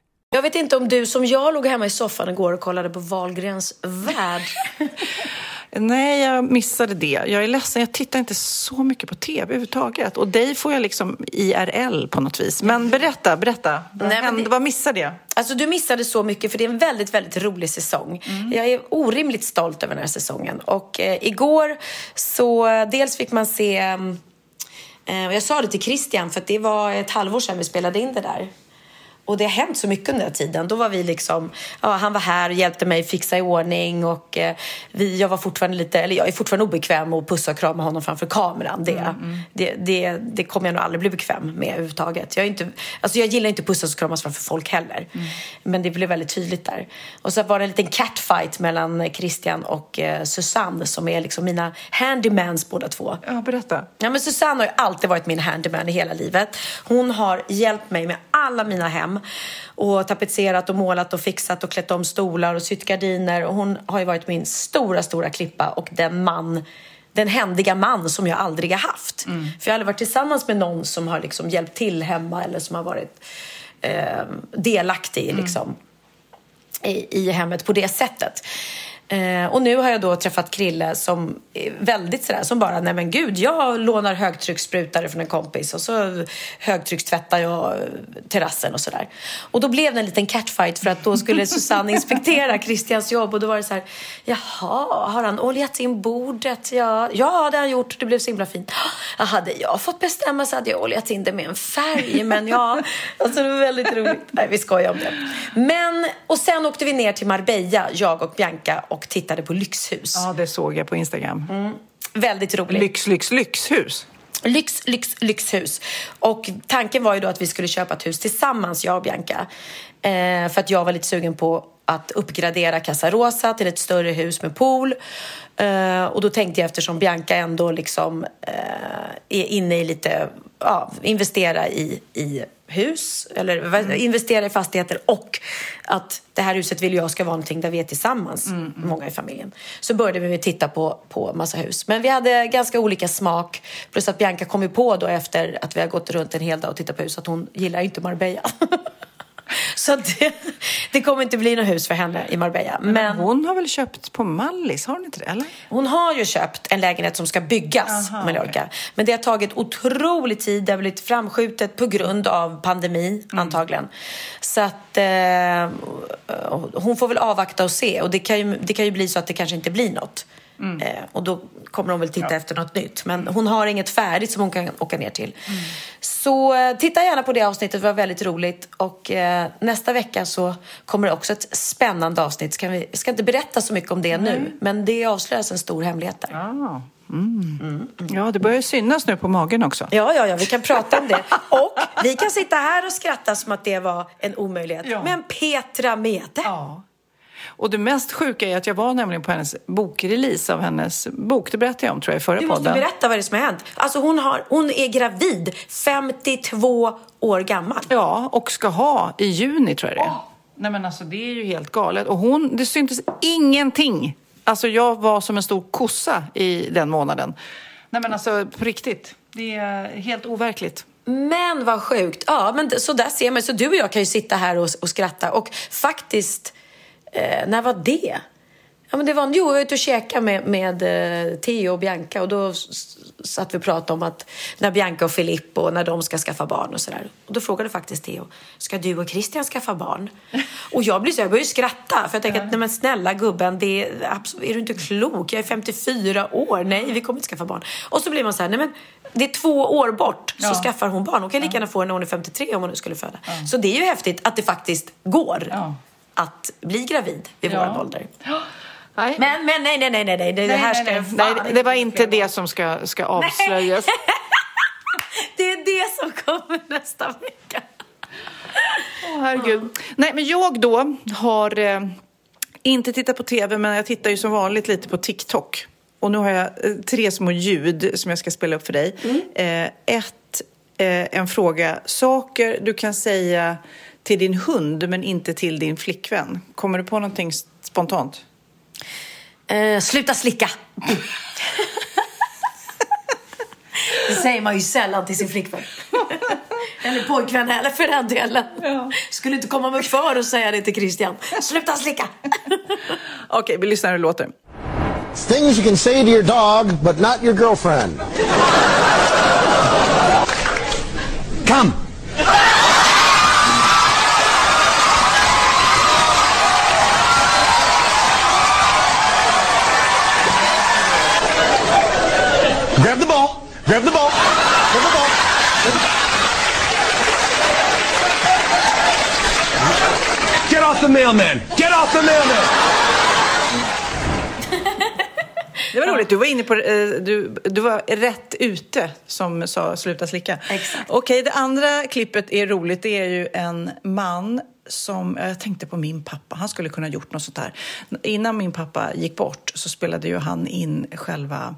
Jag vet inte om du som jag låg hemma i soffan igår och kollade på Valgrens värld. Nej, jag missade det. Jag är ledsen, jag tittar inte så mycket på tv överhuvudtaget. Och dig får jag liksom IRL på något vis. Men berätta, berätta. Vad, Nej, hände, det... vad missade jag? Alltså du missade så mycket för det är en väldigt, väldigt rolig säsong. Mm. Jag är orimligt stolt över den här säsongen. Och eh, igår så dels fick man se um, Eh, jag sa det till Christian för det var ett halvår sedan vi spelade in det där. Och det har hänt så mycket under den tiden. Då var vi liksom, ja, han var här och hjälpte mig fixa i ordning och eh, vi, jag var fortfarande lite, eller jag är fortfarande obekväm att pussa och krama honom framför kameran. Det, mm, det, det, det kommer jag nog aldrig bli bekväm med överhuvudtaget. Jag, är inte, alltså jag gillar inte pussas och kramas framför folk heller. Mm. Men det blev väldigt tydligt där. Och så var det en liten catfight mellan Christian och eh, Susanne som är liksom mina handymans båda två. Ja, berätta. Ja, men Susanne har ju alltid varit min handyman i hela livet. Hon har hjälpt mig med alla mina hem och tapetserat och målat och fixat och klätt om stolar och sytt gardiner. Och hon har ju varit min stora, stora klippa och den man den händiga man som jag aldrig har haft. Mm. För jag har aldrig varit tillsammans med någon som har liksom hjälpt till hemma eller som har varit eh, delaktig mm. liksom, i, i hemmet på det sättet. Eh, och nu har jag då träffat Krille som väldigt sådär, som bara, nej men gud, jag lånar högtryckssprutare från en kompis och så högtryckstvättar jag terrassen och sådär. Och då blev det en liten catfight för att då skulle Susanne inspektera Christians jobb och då var det så här, jaha, har han oljat in bordet? Ja, ja det har han gjort, det blev så himla fint. Ja, hade jag fått bestämma så hade jag oljat in det med en färg, men ja, alltså det var väldigt roligt. Nej, vi skojar om det. Men, och sen åkte vi ner till Marbella, jag och Bianca och och tittade på lyxhus. Ja, det såg jag på Instagram. Mm. Väldigt roligt. Lyx, lyx, lyxhus. Lyx, lyx, lyxhus. Och tanken var ju då att vi skulle köpa ett hus tillsammans, jag och Bianca. Eh, för att jag var lite sugen på att uppgradera Casa Rosa till ett större hus med pool. Uh, och då tänkte jag eftersom Bianca ändå liksom uh, är inne i lite, ja, investera i, i hus eller mm. investera i fastigheter och att det här huset vill jag ska vara någonting där vi är tillsammans, mm. mm. många i familjen. Så började vi titta på, på massa hus. Men vi hade ganska olika smak. Plus att Bianca kom ju på då efter att vi har gått runt en hel dag och tittat på hus att hon gillar inte Marbella. Så det, det, kommer inte bli något hus för henne i Marbella. Men, men, hon har väl köpt på Mallis, har hon inte det? Eller? Hon har ju köpt en lägenhet som ska byggas Aha, Mallorca. Okay. Men det har tagit otrolig tid, det har blivit framskjutet på grund av pandemi mm. antagligen. Så att eh, hon får väl avvakta och se. Och det kan, ju, det kan ju bli så att det kanske inte blir något. Mm. Eh, och då kommer hon väl titta ja. efter något nytt. Men hon har inget färdigt som hon kan åka ner till. Mm. Så eh, titta gärna på det avsnittet, det var väldigt roligt. Och eh, nästa vecka så kommer det också ett spännande avsnitt. Ska vi, jag ska inte berätta så mycket om det mm. nu, men det avslöjas en stor hemlighet där. Ah. Mm. Mm. Ja, det börjar synas nu på magen också. Ja, ja, ja, vi kan prata om det. Och vi kan sitta här och skratta som att det var en omöjlighet. Ja. Men Petra Mede. Ja. Och det mest sjuka är att jag var nämligen på hennes bokrelease av hennes bok. Det berättade jag om tror jag i förra podden. Du måste berätta vad det är som har hänt. Alltså hon, har, hon är gravid, 52 år gammal. Ja, och ska ha i juni tror jag det är. Oh. Nej men alltså det är ju helt galet. Och hon, det syntes ingenting. Alltså jag var som en stor kossa i den månaden. Nej men alltså på riktigt. Det är helt overkligt. Men vad sjukt. Ja, men så där ser man. Så du och jag kan ju sitta här och, och skratta. Och faktiskt Eh, när var det? Ja, men det var, jo, jag var ute och käkade med, med eh, Theo och Bianca och då satt vi och pratade om att när Bianca och Filippo, när de ska skaffa barn och sådär. Och då frågade faktiskt Theo, ska du och Christian skaffa barn? Och jag blir så, jag börjar skratta för jag tänker att, nej men snälla gubben, det är, är du inte klok? Jag är 54 år, nej vi kommer inte skaffa barn. Och så blir man så här, nej men det är två år bort så ja. skaffar hon barn. Hon kan lika gärna få henne när hon är 53 om hon nu skulle föda. Ja. Så det är ju häftigt att det faktiskt går. Att bli gravid vid ja. vår ålder. Nej. Men, men nej, nej, nej, nej, nej, det här ska nej, nej, det var inte det som ska, ska avslöjas. det är det som kommer nästa vecka. Åh, oh, herregud. Nej, men jag då har eh, inte tittat på tv, men jag tittar ju som vanligt lite på TikTok. Och nu har jag eh, tre små ljud som jag ska spela upp för dig. Mm. Eh, ett, eh, en fråga. Saker du kan säga till din hund men inte till din flickvän? Kommer du på någonting spontant? Eh, sluta slicka! det säger man ju sällan till sin flickvän. eller pojkvän eller för den delen. Ja. Skulle inte komma mig för att säga det till Christian. Sluta slicka! Okej, okay, vi lyssnar hur det låter. Things you can say to your dog but not your girlfriend. Come! Mailman! Get off the mailman! Det var roligt. Du var inne på eh, du, du var rätt ute som sa sluta slicka. Exakt. Okej, det andra klippet är roligt. Det är ju en man som, jag tänkte på min pappa, han skulle kunna ha gjort något sånt här. Innan min pappa gick bort så spelade ju han in själva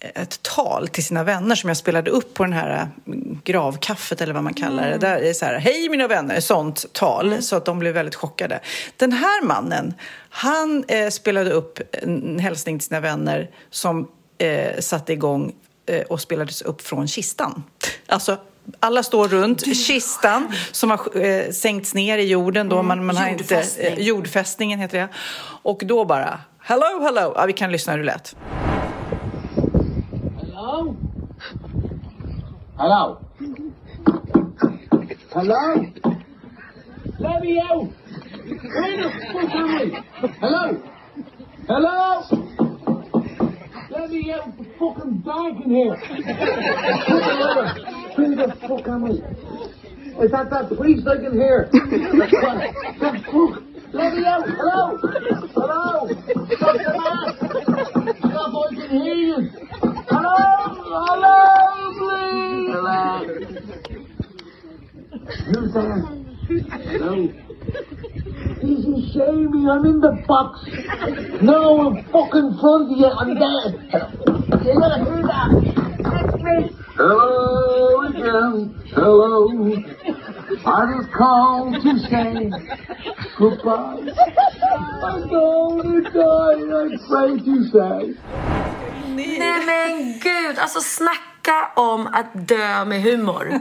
ett tal till sina vänner som jag spelade upp på den här mm, gravkaffet eller vad man kallar det. Där är så här, hej mina vänner, sånt tal. Så att de blev väldigt chockade. Den här mannen, han eh, spelade upp en hälsning till sina vänner som eh, satte igång eh, och spelades upp från kistan. Alltså, alla står runt kistan som har eh, sänkts ner i jorden. Då man, man har inte, Jordfästning. eh, jordfästningen heter det. Och då bara, hello, hello. Ja, vi kan lyssna hur det lät. Hello? Hello? Let me out! Where the fuck am I? Hello? Hello? Let me out! It's fucking dark in here! Where the fuck am I? Is that that priest I can hear? That fuck! Let me out! Hello? Hello? Stop the mask! Stop! I can hear you! Hello? Hello? Please! Who's there? Hello? Easy, me. I'm in the box. No, I'm fucking front of. I'm dead. You gotta hear that. That's me. Hello again. Hello. I just called to say goodbye. I'm going to die. I'm afraid to say. Nej men gud, alltså snacka om att dö med humor.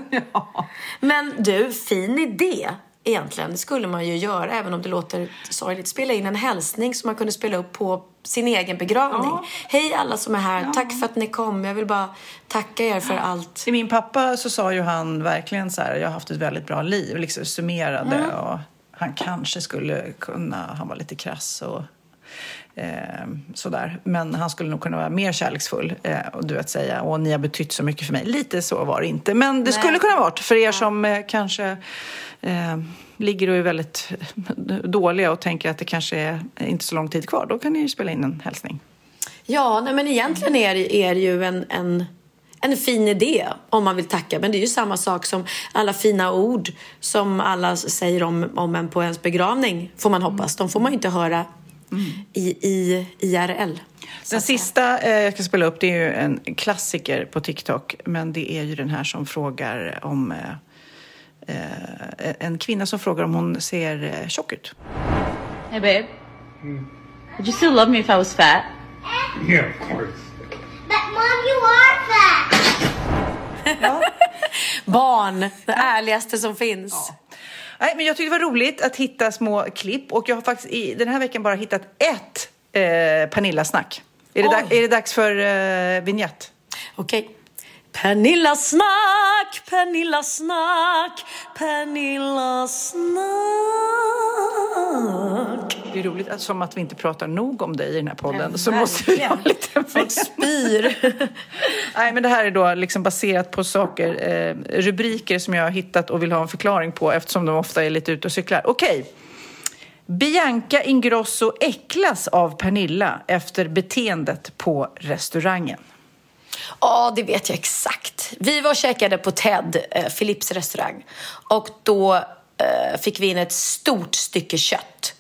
Men du, fin idé. Egentligen, det skulle man ju göra även om det låter sorgligt. Spela in en hälsning som man kunde spela upp på sin egen begravning. Hej alla som är här, tack för att ni kom. Jag vill bara tacka er för allt. Till min pappa så sa ju han verkligen så här, jag har haft ett väldigt bra liv, liksom summerade och han kanske skulle kunna, han var lite krass och eh, sådär. Men han skulle nog kunna vara mer kärleksfull eh, och du vet säga, och ni har betytt så mycket för mig. Lite så var det inte, men det skulle kunna varit för er som eh, kanske eh, ligger och är väldigt dåliga och tänker att det kanske är inte så lång tid kvar. Då kan ni ju spela in en hälsning. Ja, nej, men egentligen är det, är det ju en, en, en fin idé om man vill tacka. Men det är ju samma sak som alla fina ord som alla säger om, om en på ens begravning, får man hoppas. De får man ju inte höra i, i IRL. Den sista eh, jag ska spela upp det är ju en klassiker på TikTok. Men det är ju den här som frågar om... Eh, en kvinna som frågar om hon ser eh, tjock ut. Hey, babe. Would you still love me if I was fat? Yeah, of course. But mom, you are fat. Barn, det ärligaste som finns. Nej, men jag tyckte det var roligt att hitta små klipp. Och jag har faktiskt i den här veckan bara hittat ett eh, Pernilla-snack. Är, det är det dags för eh, vignett? Okej. Pernilla snack, Pernilla snack, Pernilla snack. Det är roligt, att, som att vi inte pratar nog om dig i den här podden. så måste vi ha lite Folk spyr. Nej, men det här är då liksom baserat på saker, eh, rubriker som jag har hittat och vill ha en förklaring på eftersom de ofta är lite ute och cyklar. Okej. Bianca Ingrosso äcklas av Pernilla efter beteendet på restaurangen. Ja, det vet jag exakt. Vi var och käkade på Ted, eh, Philips restaurang. Och då eh, fick vi in ett stort stycke kött.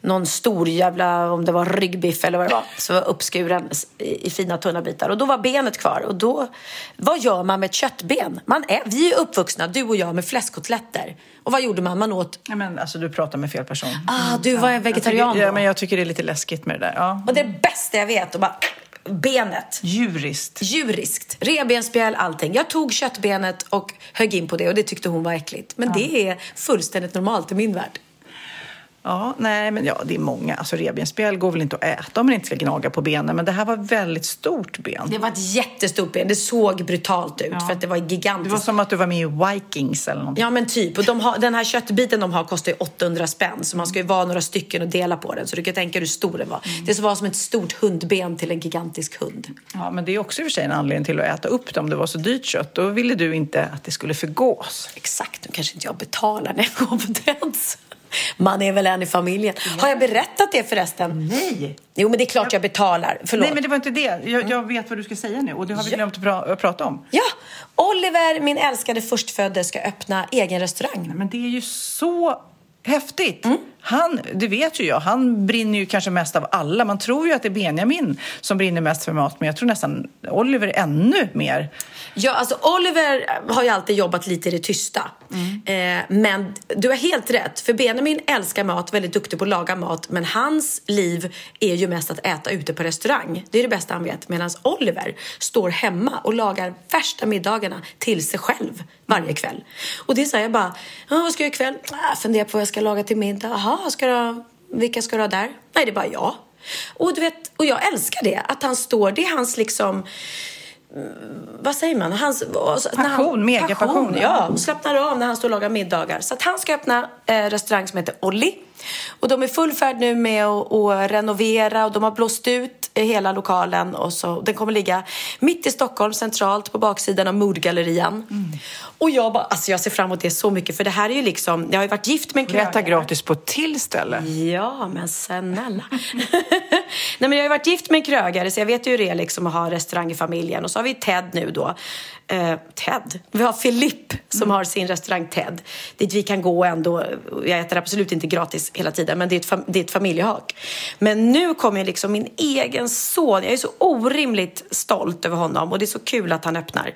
Någon stor jävla, om det var ryggbiff eller vad det var, så var uppskuren i, i fina tunna bitar. Och då var benet kvar. Och då, vad gör man med ett köttben? Man är, vi är uppvuxna, du och jag, med fläskkotletter. Och vad gjorde man? Man åt... Nej, men alltså, du pratar med fel person. Ah, du var en vegetarian jag tycker, ja, men jag tycker det är lite läskigt med det där. Ja. Och det bästa jag vet, och bara, benet. Djuriskt. Djuriskt. Revbensspjäll, allting. Jag tog köttbenet och högg in på det och det tyckte hon var äckligt. Men det är fullständigt normalt i min värld. Ja, nej, men ja, det är många. Alltså revbensspjäll går väl inte att äta om man inte ska gnaga på benen. Men det här var väldigt stort ben. Det var ett jättestort ben. Det såg brutalt ut för att det var Det gigantiskt. var som att du var med i Vikings eller någonting. Ja men typ. Och de har, den här köttbiten de har kostar ju 800 spänn. Så man ska ju vara några stycken och dela på den. Så du kan tänka hur stor den var. Det var som ett stort hundben till en gigantisk hund. Ja, men det är också i och för sig en anledning till att äta upp det om det var så dyrt kött. Då ville du inte att det skulle förgås. Exakt, nu kanske inte jag betalar när jag går på Teds. Man är väl en i familjen. Har jag berättat det förresten? Nej. Jo, men det är klart jag betalar. Förlåt. Nej, men det var inte det. Jag, jag vet vad du ska säga nu och det har vi glömt att, pra- att prata om. Ja, Oliver, min älskade förstfödde, ska öppna egen restaurang. Men det är ju så häftigt. Han, det vet ju jag, han brinner ju kanske mest av alla. Man tror ju att det är Benjamin som brinner mest för mat, men jag tror nästan Oliver ännu mer. Ja, alltså Oliver har ju alltid jobbat lite i det tysta. Eh, men du har helt rätt, för Benjamin älskar mat, väldigt duktig på att laga mat, men hans liv är ju mest att äta ute på restaurang. Det är det bästa han vet. Medan Oliver står hemma och lagar värsta middagarna till sig själv varje kväll. Och det är så här, jag bara, "Ja, vad ska jag göra ikväll? Ah, funderar på vad jag ska laga till middag. Jaha, ska du vilka ska du ha där? Nej, det är bara jag. Och, du vet, och jag älskar det, att han står, det är hans liksom vad säger man? Hans, Passion, megapassion. Ja, slappnar av när han står och lagar middagar. Så att han ska öppna eh, restaurang som heter Olli. Och de är full färd nu med att, att renovera och de har blåst ut hela lokalen. Och så, den kommer ligga mitt i Stockholm, centralt på baksidan av Mordgallerian. Och jag, bara, alltså jag ser fram emot det så mycket för det här är ju liksom, jag har ju varit gift med en Du äta krögare. gratis på ett till ställe. Ja, men snälla. Nej, men jag har ju varit gift med en krögare så jag vet ju hur det är liksom att ha restaurang i familjen. Och så har vi Ted nu då. Eh, Ted? Vi har Philippe som har sin restaurang Ted. Dit vi kan gå ändå. Jag äter absolut inte gratis hela tiden men det är ett, fam- det är ett familjehak. Men nu kommer ju liksom min egen son. Jag är så orimligt stolt över honom och det är så kul att han öppnar.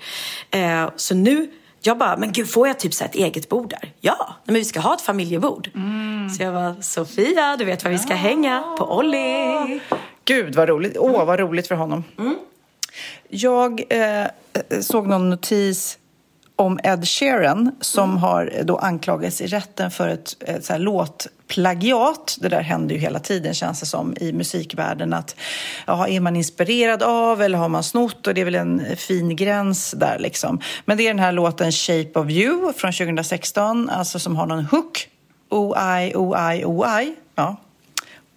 Eh, så nu jag bara, men gud får jag typ så ett eget bord där? Ja, men vi ska ha ett familjebord. Så jag var Sofia, du vet var vi ska hänga, på Olli. Gud vad roligt. Åh, vad roligt för honom. Jag eh, såg någon notis om Ed Sheeran som har då anklagats i rätten för ett, ett så här plagiat. Det där händer ju hela tiden känns det som i musikvärlden. Att, ja, är man inspirerad av eller har man snott? Och det är väl en fin gräns där liksom. Men det är den här låten Shape of You från 2016, alltså som har någon hook. O-I, O-I, O-I. Ja,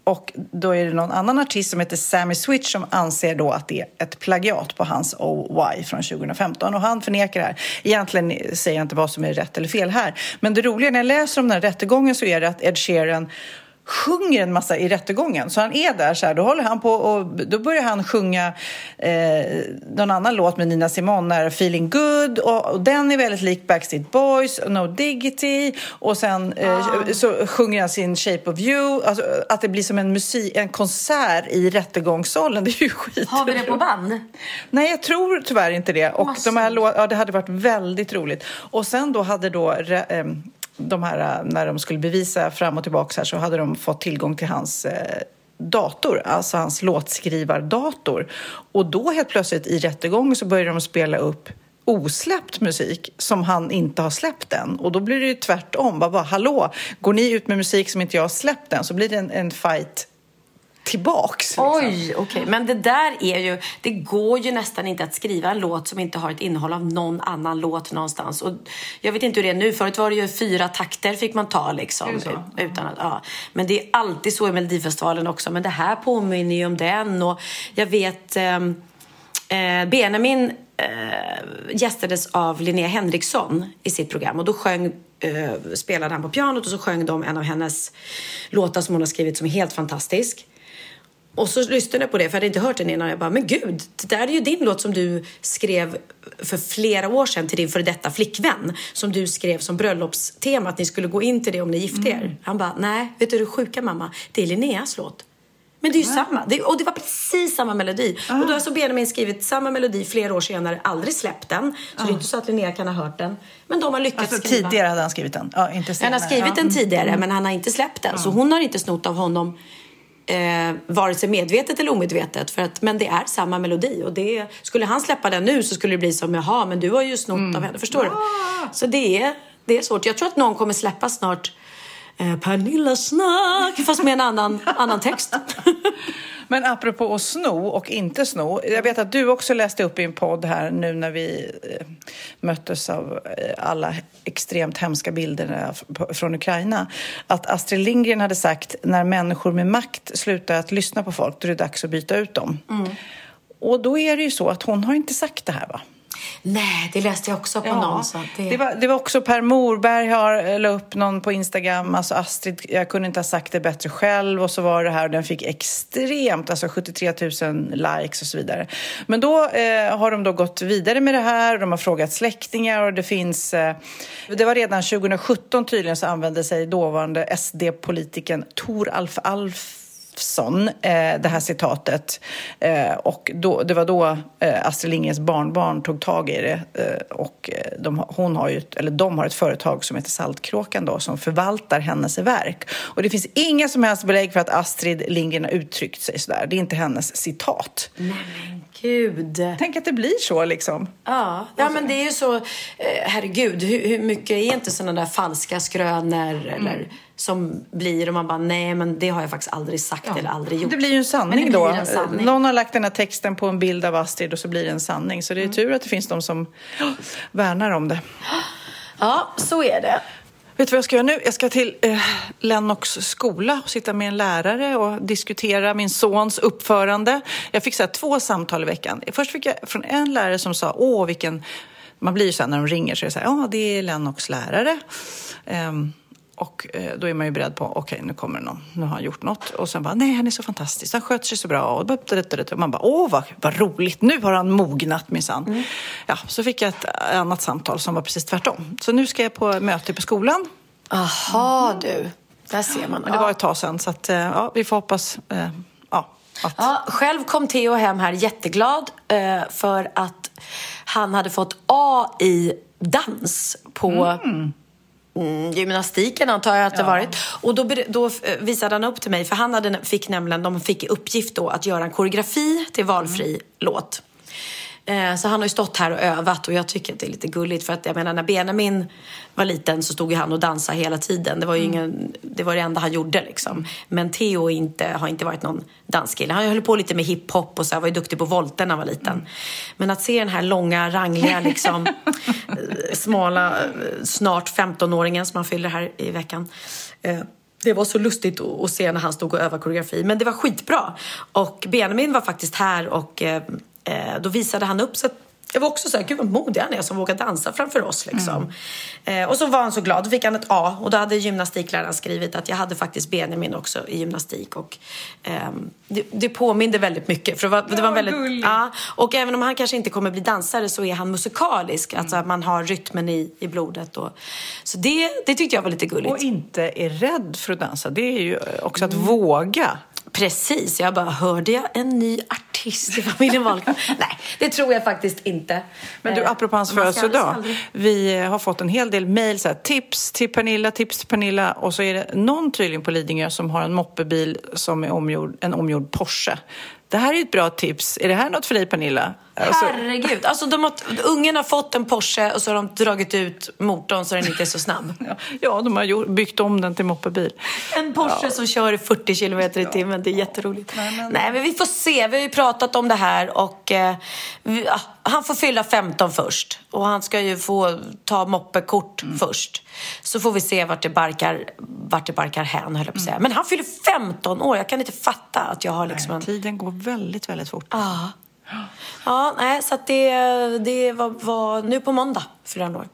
och då är det någon annan artist som heter Sammy Switch som anser då att det är ett plagiat på hans OY från 2015. Och han förnekar det här. Egentligen säger jag inte vad som är rätt eller fel här. Men det roliga när jag läser om den här rättegången så är det att Ed Sheeran sjunger en massa i rättegången. Så han är där så här, då håller han på och då börjar han sjunga eh, någon annan låt med Nina Simone, Feeling Good och, och den är väldigt lik Backstreet Boys, No Diggity och sen eh, så sjunger han sin Shape of You, alltså, att det blir som en, musik, en konsert i rättegångssalen, det är ju skit. Har vi det på band? Nej, jag tror tyvärr inte det. Och de här lå- ja, det hade varit väldigt roligt. Och sen då hade då re- ehm, de här, eh, när de skulle bevisa fram och tillbaka här, så hade de fått tillgång till hans eh, dator, alltså hans låtskrivardator. Och då helt plötsligt i rättegången så började de spela upp osläppt musik som han inte har släppt än. Och då blir det ju tvärtom. Bara, bara, hallå, går ni ut med musik som inte jag har släppt än så blir det en, en fight tillbaks. liksom. Oj, okej. Men det där är ju, det går ju nästan inte att skriva en låt som inte har ett innehåll av någon annan låt någonstans. Och jag vet inte hur det är nu. Förut var det ju fyra takter fick man ta liksom. Utan att, ja. Men det är alltid så i Melodifestivalen också. Men det här påminner ju om den. Och jag vet, ehm, eh, Benjamin eh, gästades av Linnea Henriksson i sitt program. Och då sjöng eh, spelade han på pianot och så sjöng de en av hennes låtar som hon har skrivit som är helt fantastisk. Och så lyssnade jag på det, för jag hade inte hört den innan. Jag bara, men gud, det där är ju din låt som du skrev för flera år sedan till din före detta flickvän. Som du skrev som bröllopstema, att ni skulle gå in till det om ni gifte er. Han bara, nej, vet du det sjuka mamma? Det är Linneas låt. Men det är ju samma. Det, och det var precis samma melodi. Och då har så Benjamin skrivit samma melodi flera år senare, aldrig släppt den. Så det är inte så att Linnea kan ha hört den. Men de har lyckats Alltså, skriva. tidigare hade han skrivit den, ja, inte Han senare. har skrivit ja. den tidigare, Mm. men han har inte släppt den. Så hon har inte snott av honom eh, vare sig medvetet eller omedvetet. För att, men det är samma melodi. Och det, skulle han släppa den nu så skulle det bli som, jaha, men du har ju snott Mm. av henne. Förstår du? Så det är, det är svårt. Jag tror att någon kommer släppa snart eh, Pernilla snack, fast med en annan, annan text. Men apropå att sno och inte sno. Jag vet att du också läste upp i en podd här nu när vi eh, möttes av eh, alla extremt hemska bilder från Ukraina. Att Astrid Lindgren hade sagt när människor med makt slutar att lyssna på folk, då är det dags att byta ut dem. Och då är det ju så att hon har inte sagt det här va? Nej, det läste jag också på någon. Så det... Det, var, det var också Per Morberg har eh, la upp någon på Instagram. Alltså Astrid, jag kunde inte ha sagt det bättre själv. Och så var det här och den fick extremt, alltså 73 000 likes och så vidare. Men då eh, har de då gått vidare med det här. och De har frågat släktingar och det finns... Eh, det var redan 2017 tydligen så använde sig dåvarande SD-politikern Tor Alf Alf Olofsson, eh, det här citatet. Eh, och då, det var då eh, Astrid Lindgrens barnbarn tog tag i det. Och de, hon har ju, eller de har ett företag som heter Saltkråkan då, som förvaltar hennes verk. Och det finns inga som helst belägg för att Astrid Lindgren har uttryckt sig sådär. Det är inte hennes citat. Gud. Tänk att det blir så liksom. Ja, ja men det är ju så, herregud, hur, hur mycket är inte sådana där falska skrönor eller som blir och man bara nej men det har jag faktiskt aldrig sagt eller aldrig gjort. Det blir ju en sanning då. en sanning. Någon har lagt den här texten på en bild av Astrid och så blir det en sanning. Så det är tur att det finns de som värnar om det. Ja, så är det. Vet du vad jag ska göra nu? Jag ska till eh, Lennox skola och sitta med en lärare och diskutera min sons uppförande. Jag fick så här, två samtal i veckan. Först fick jag från en lärare som sa, åh vilken... Man blir ju så här när de ringer så är det så här, ja det är Lennox lärare. Ehm, och eh, då är man ju beredd på, okej nu kommer det någon, nu har han gjort något. Och sen bara, nej han är så fantastisk, han sköter sig så bra. Och, och man bara, åh vad, vad roligt, nu har han mognat minsann. Ja, så fick jag ett annat samtal som var precis tvärtom. Så nu ska jag på möte på skolan. Aha du, där ser man. Men det var ett tag sedan, så att, eh, ja, vi får hoppas eh, ja, att... Ja, själv kom Theo hem här jätteglad eh, för att han hade fått A i dans på Mm, gymnastiken antar jag att det varit. Och då, då eh, visade han upp till mig, för han hade, fick nämligen, de fick i uppgift då att göra en koreografi till valfri låt. Eh, Så han har ju stått här och övat och jag tycker att det är lite gulligt för att jag menar när Benjamin var liten så stod ju han och dansade hela tiden. Det var ju ingen, det var det enda han gjorde liksom. Men Theo inte, har inte varit någon danskille. Han höll på lite med hiphop och så var ju duktig på volter när han var liten. Men att se den här långa, rangliga, liksom eh, smala, eh, snart 15-åringen som han fyller här i veckan. Det var så lustigt att att se när han stod och övade koreografi. Men det var skitbra. Och Benjamin var faktiskt här och eh, eh, då visade han upp sig. Jag var också så här, gud vad modig han är som vågar dansa framför oss liksom. Eh, och så var han så glad, då fick han ett A och då hade gymnastikläraren skrivit att jag hade faktiskt Benjamin också i gymnastik och ehm, det, det påminde väldigt mycket. För det var, det var väldigt, ja, och även om han kanske inte kommer bli dansare så är han musikalisk, alltså att man har rytmen i, i blodet. Och, så det, det tyckte jag var lite gulligt. Och inte är rädd för att dansa. Det är ju också att våga. Precis, jag bara, hörde jag en ny artist i familjen Wahlgren? Nej, det tror jag faktiskt inte. Men du, Eh, apropå hans födelsedag. Vi har fått en hel del mejl, tips till Pernilla, tips till Pernilla. Och så är det någon tydligen på Lidingö som har en moppebil som är omgjord, en omgjord Porsche. Det här är ett bra tips. Är det här något för dig Pernilla? Alltså, Herregud, alltså de har, ungen har fått en Porsche och så har de dragit ut motorn så den inte är så snabb. ja, de har byggt om den till moppebil. En Porsche som kör i 40 kilometer i timmen, det är jätteroligt. Nej, men vi får se. Vi har ju pratat om det här och eh, vi, ja, han får fylla 15 först. Och han ska ju få ta moppekort först. Så får vi se vart det barkar, vart det barkar hän, höll jag på att säga. Men han fyller 15 år. Jag kan inte fatta att jag har liksom en... Tiden går väldigt, väldigt fort. Ja. Ja, nej, så det, det var, var nu på måndag fyller han år.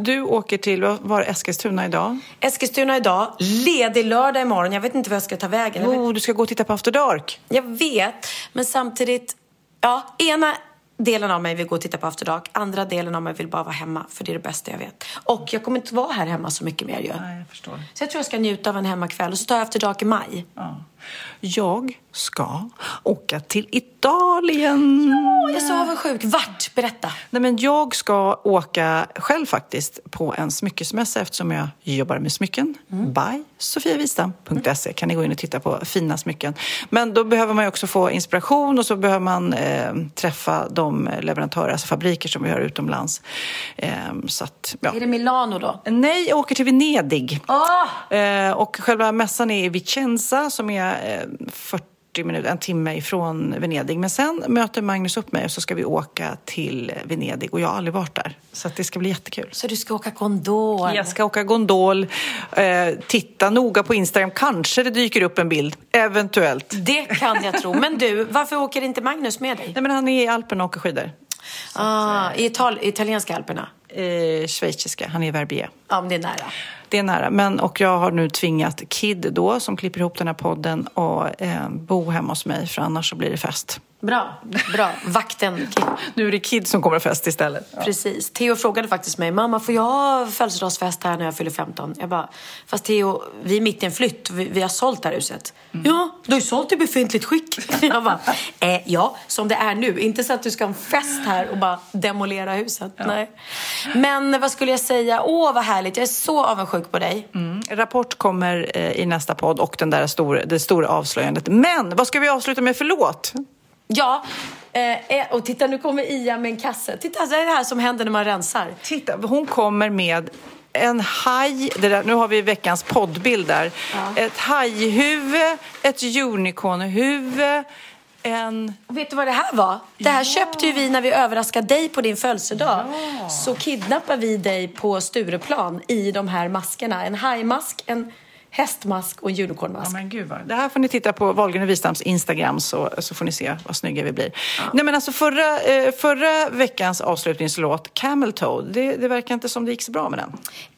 Du åker till, var Eskilstuna idag? Eskilstuna idag, ledig lördag imorgon. Jag vet inte vad jag ska ta vägen. Jo, du ska gå och titta på After Dark. Jag vet, men samtidigt... Ja, ena delen av mig vill gå och titta på After Dark. Andra delen av mig vill bara vara hemma, för det är det bästa jag vet. Och jag kommer inte vara här hemma så mycket mer ju. Nej, jag förstår. Så jag tror jag ska njuta av en hemmakväll och så tar jag After Dark i maj. Jag ska åka till Italien. Åh, jag är så avundsjuk. Vart? Berätta. Nej, men jag ska åka själv faktiskt på en smyckesmässa eftersom jag jobbar med smycken. By sofiavista.se kan ni gå in och titta på fina smycken. Men då behöver man ju också få inspiration och så behöver man eh, träffa de leverantörer, alltså fabriker som vi har utomlands. Eh, så att, ja. Är det Milano då? Nej, jag åker till Venedig. Åh! Eh, och själva mässan är i Vicenza som är eh, 40 minuter, en timme ifrån Venedig. Men sen möter Magnus upp mig och så ska vi åka till Venedig och jag har aldrig varit där. Så det ska bli jättekul. Så du ska åka gondol? Jag ska åka gondol, eh, titta noga på Instagram, kanske det dyker upp en bild, eventuellt. Det kan jag tro. Men du, varför åker inte Magnus med dig? Nej men han är i Alperna och åker skidor. Ah, i Ital italienska alperna? Eh, schweiziska, han är i Verbier. Ja, men det är nära. Det är nära. Men, och jag har nu tvingat Kid då, som klipper ihop den här podden, att eh, bo hemma hos mig, för annars så blir det fest. Bra, bra. Vakten. Nu är det Kid som kommer att fest istället. Precis. Theo frågade faktiskt mig, mamma får jag ha födelsedagsfest här när jag fyller 15? Jag bara, fast Theo, vi är mitt i en flytt. Vi, vi har sålt det här huset. Ja, du har ju sålt i befintligt skick. jag bara, eh, ja, som det är nu. Inte så att du ska ha en fest här och bara demolera huset. Nej. Men vad skulle jag säga? Åh, vad härligt. Jag är så avundsjuk på dig. Mm. Rapport kommer eh, i nästa podd och den där stor, det stora avslöjandet. Men vad ska vi avsluta med för låt? Ja, eh, och titta nu kommer Ia med en kasse. Titta, det är det här som händer när man rensar. Titta, hon kommer med en haj, där, nu har vi veckans poddbild där. Ett hajhuvud, ett unicornhuvud, en... Vet du vad det här var? Det här köpte ju vi när vi överraskade dig på din födelsedag. Så kidnappar vi dig på Stureplan i de här maskerna. En hajmask, en hästmask och en unicornmask. Ja, men gud vad. Det här får ni titta på Wahlgren och Wistams Instagram så, så får ni se vad snygga vi blir. Nej, men alltså förra, eh, förra veckans avslutningslåt, Camel Toe, det, det verkar inte som det gick så bra med den.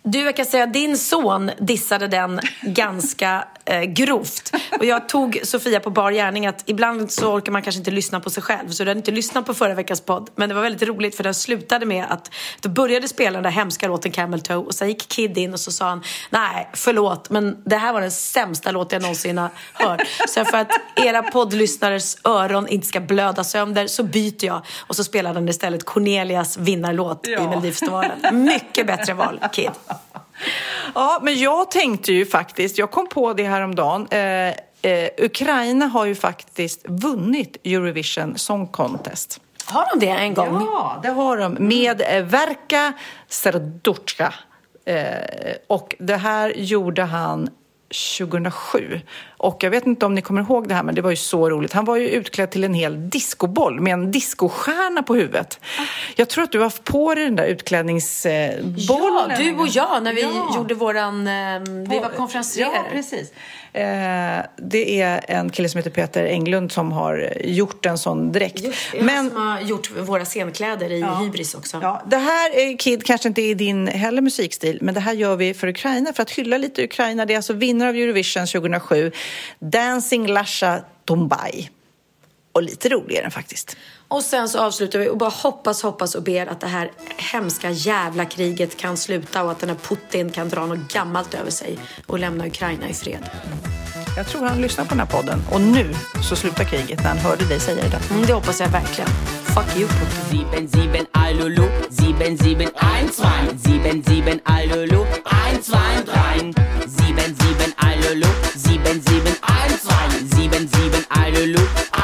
Du, jag kan säga din son dissade den ganska eh, grovt. Och jag tog Sofia på bar gärning att ibland så orkar man kanske inte lyssna på sig själv. Så du hade inte lyssnat på förra veckans podd. Men det var väldigt roligt för den slutade med att du började spela den där hemska låten Camel Toe och sen gick Kid in och så sa han nej, förlåt, men det här var den sämsta låt jag någonsin har hört. Så för att era poddlyssnares öron inte ska blöda sönder så byter jag och så spelar den istället Cornelias vinnarlåt i Melodifestivalen. Mycket bättre val, Kid. Ja, men jag tänkte ju faktiskt, jag kom på det här om dagen. Eh, eh, Ukraina har ju faktiskt vunnit Eurovision Song Contest. Har de det en gång? Ja, det har de. Med eh, Verka Serduchka. Eh, och det här gjorde han 2007. Och jag vet inte om ni kommer ihåg det här, men det var ju så roligt. Han var ju utklädd till en hel discoboll med en discostjärna på huvudet. Jag tror att du har haft på dig den där utklädningsbollen. Ja, du och jag när vi Ja. gjorde våran... Eh, vi var konferencier. Ja, precis. Eh, det är en kille som heter Peter Englund som har gjort en sån dräkt. Han som har gjort våra scenkläder i Hybris också. Ja, det här, Kid, kanske inte är din heller musikstil, men det här gör vi för Ukraina, för att hylla lite Ukraina. Det är alltså vinnare av Eurovision 2007, Dancing Lasha Tombai. Och lite rolig är den faktiskt. Och sen så avslutar vi och bara hoppas, hoppas och ber att det här hemska jävla kriget kan sluta och att den här Putin kan dra något gammalt över sig och lämna Ukraina i fred. Jag tror han lyssnar på den här podden. Och nu så slutar kriget när han hörde dig säga det. Mm, det hoppas jag verkligen. Fuck you Putin. Sieben, sieben, Alulu, sieben, sieben, ein, zwei, sieben, sieben, Alulu, ein, zwei, drei, sieben, sieben, Alulu, sieben, sieben, ein, zwei, sieben, sieben, Alulu, ein,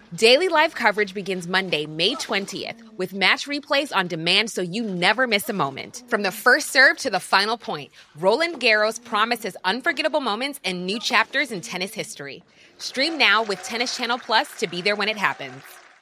Daily live coverage begins Monday, May 20th, with match replays on demand so you never miss a moment. From the first serve to the final point, Roland Garros promises unforgettable moments and new chapters in tennis history. Stream now with Tennis Channel Plus to be there when it happens.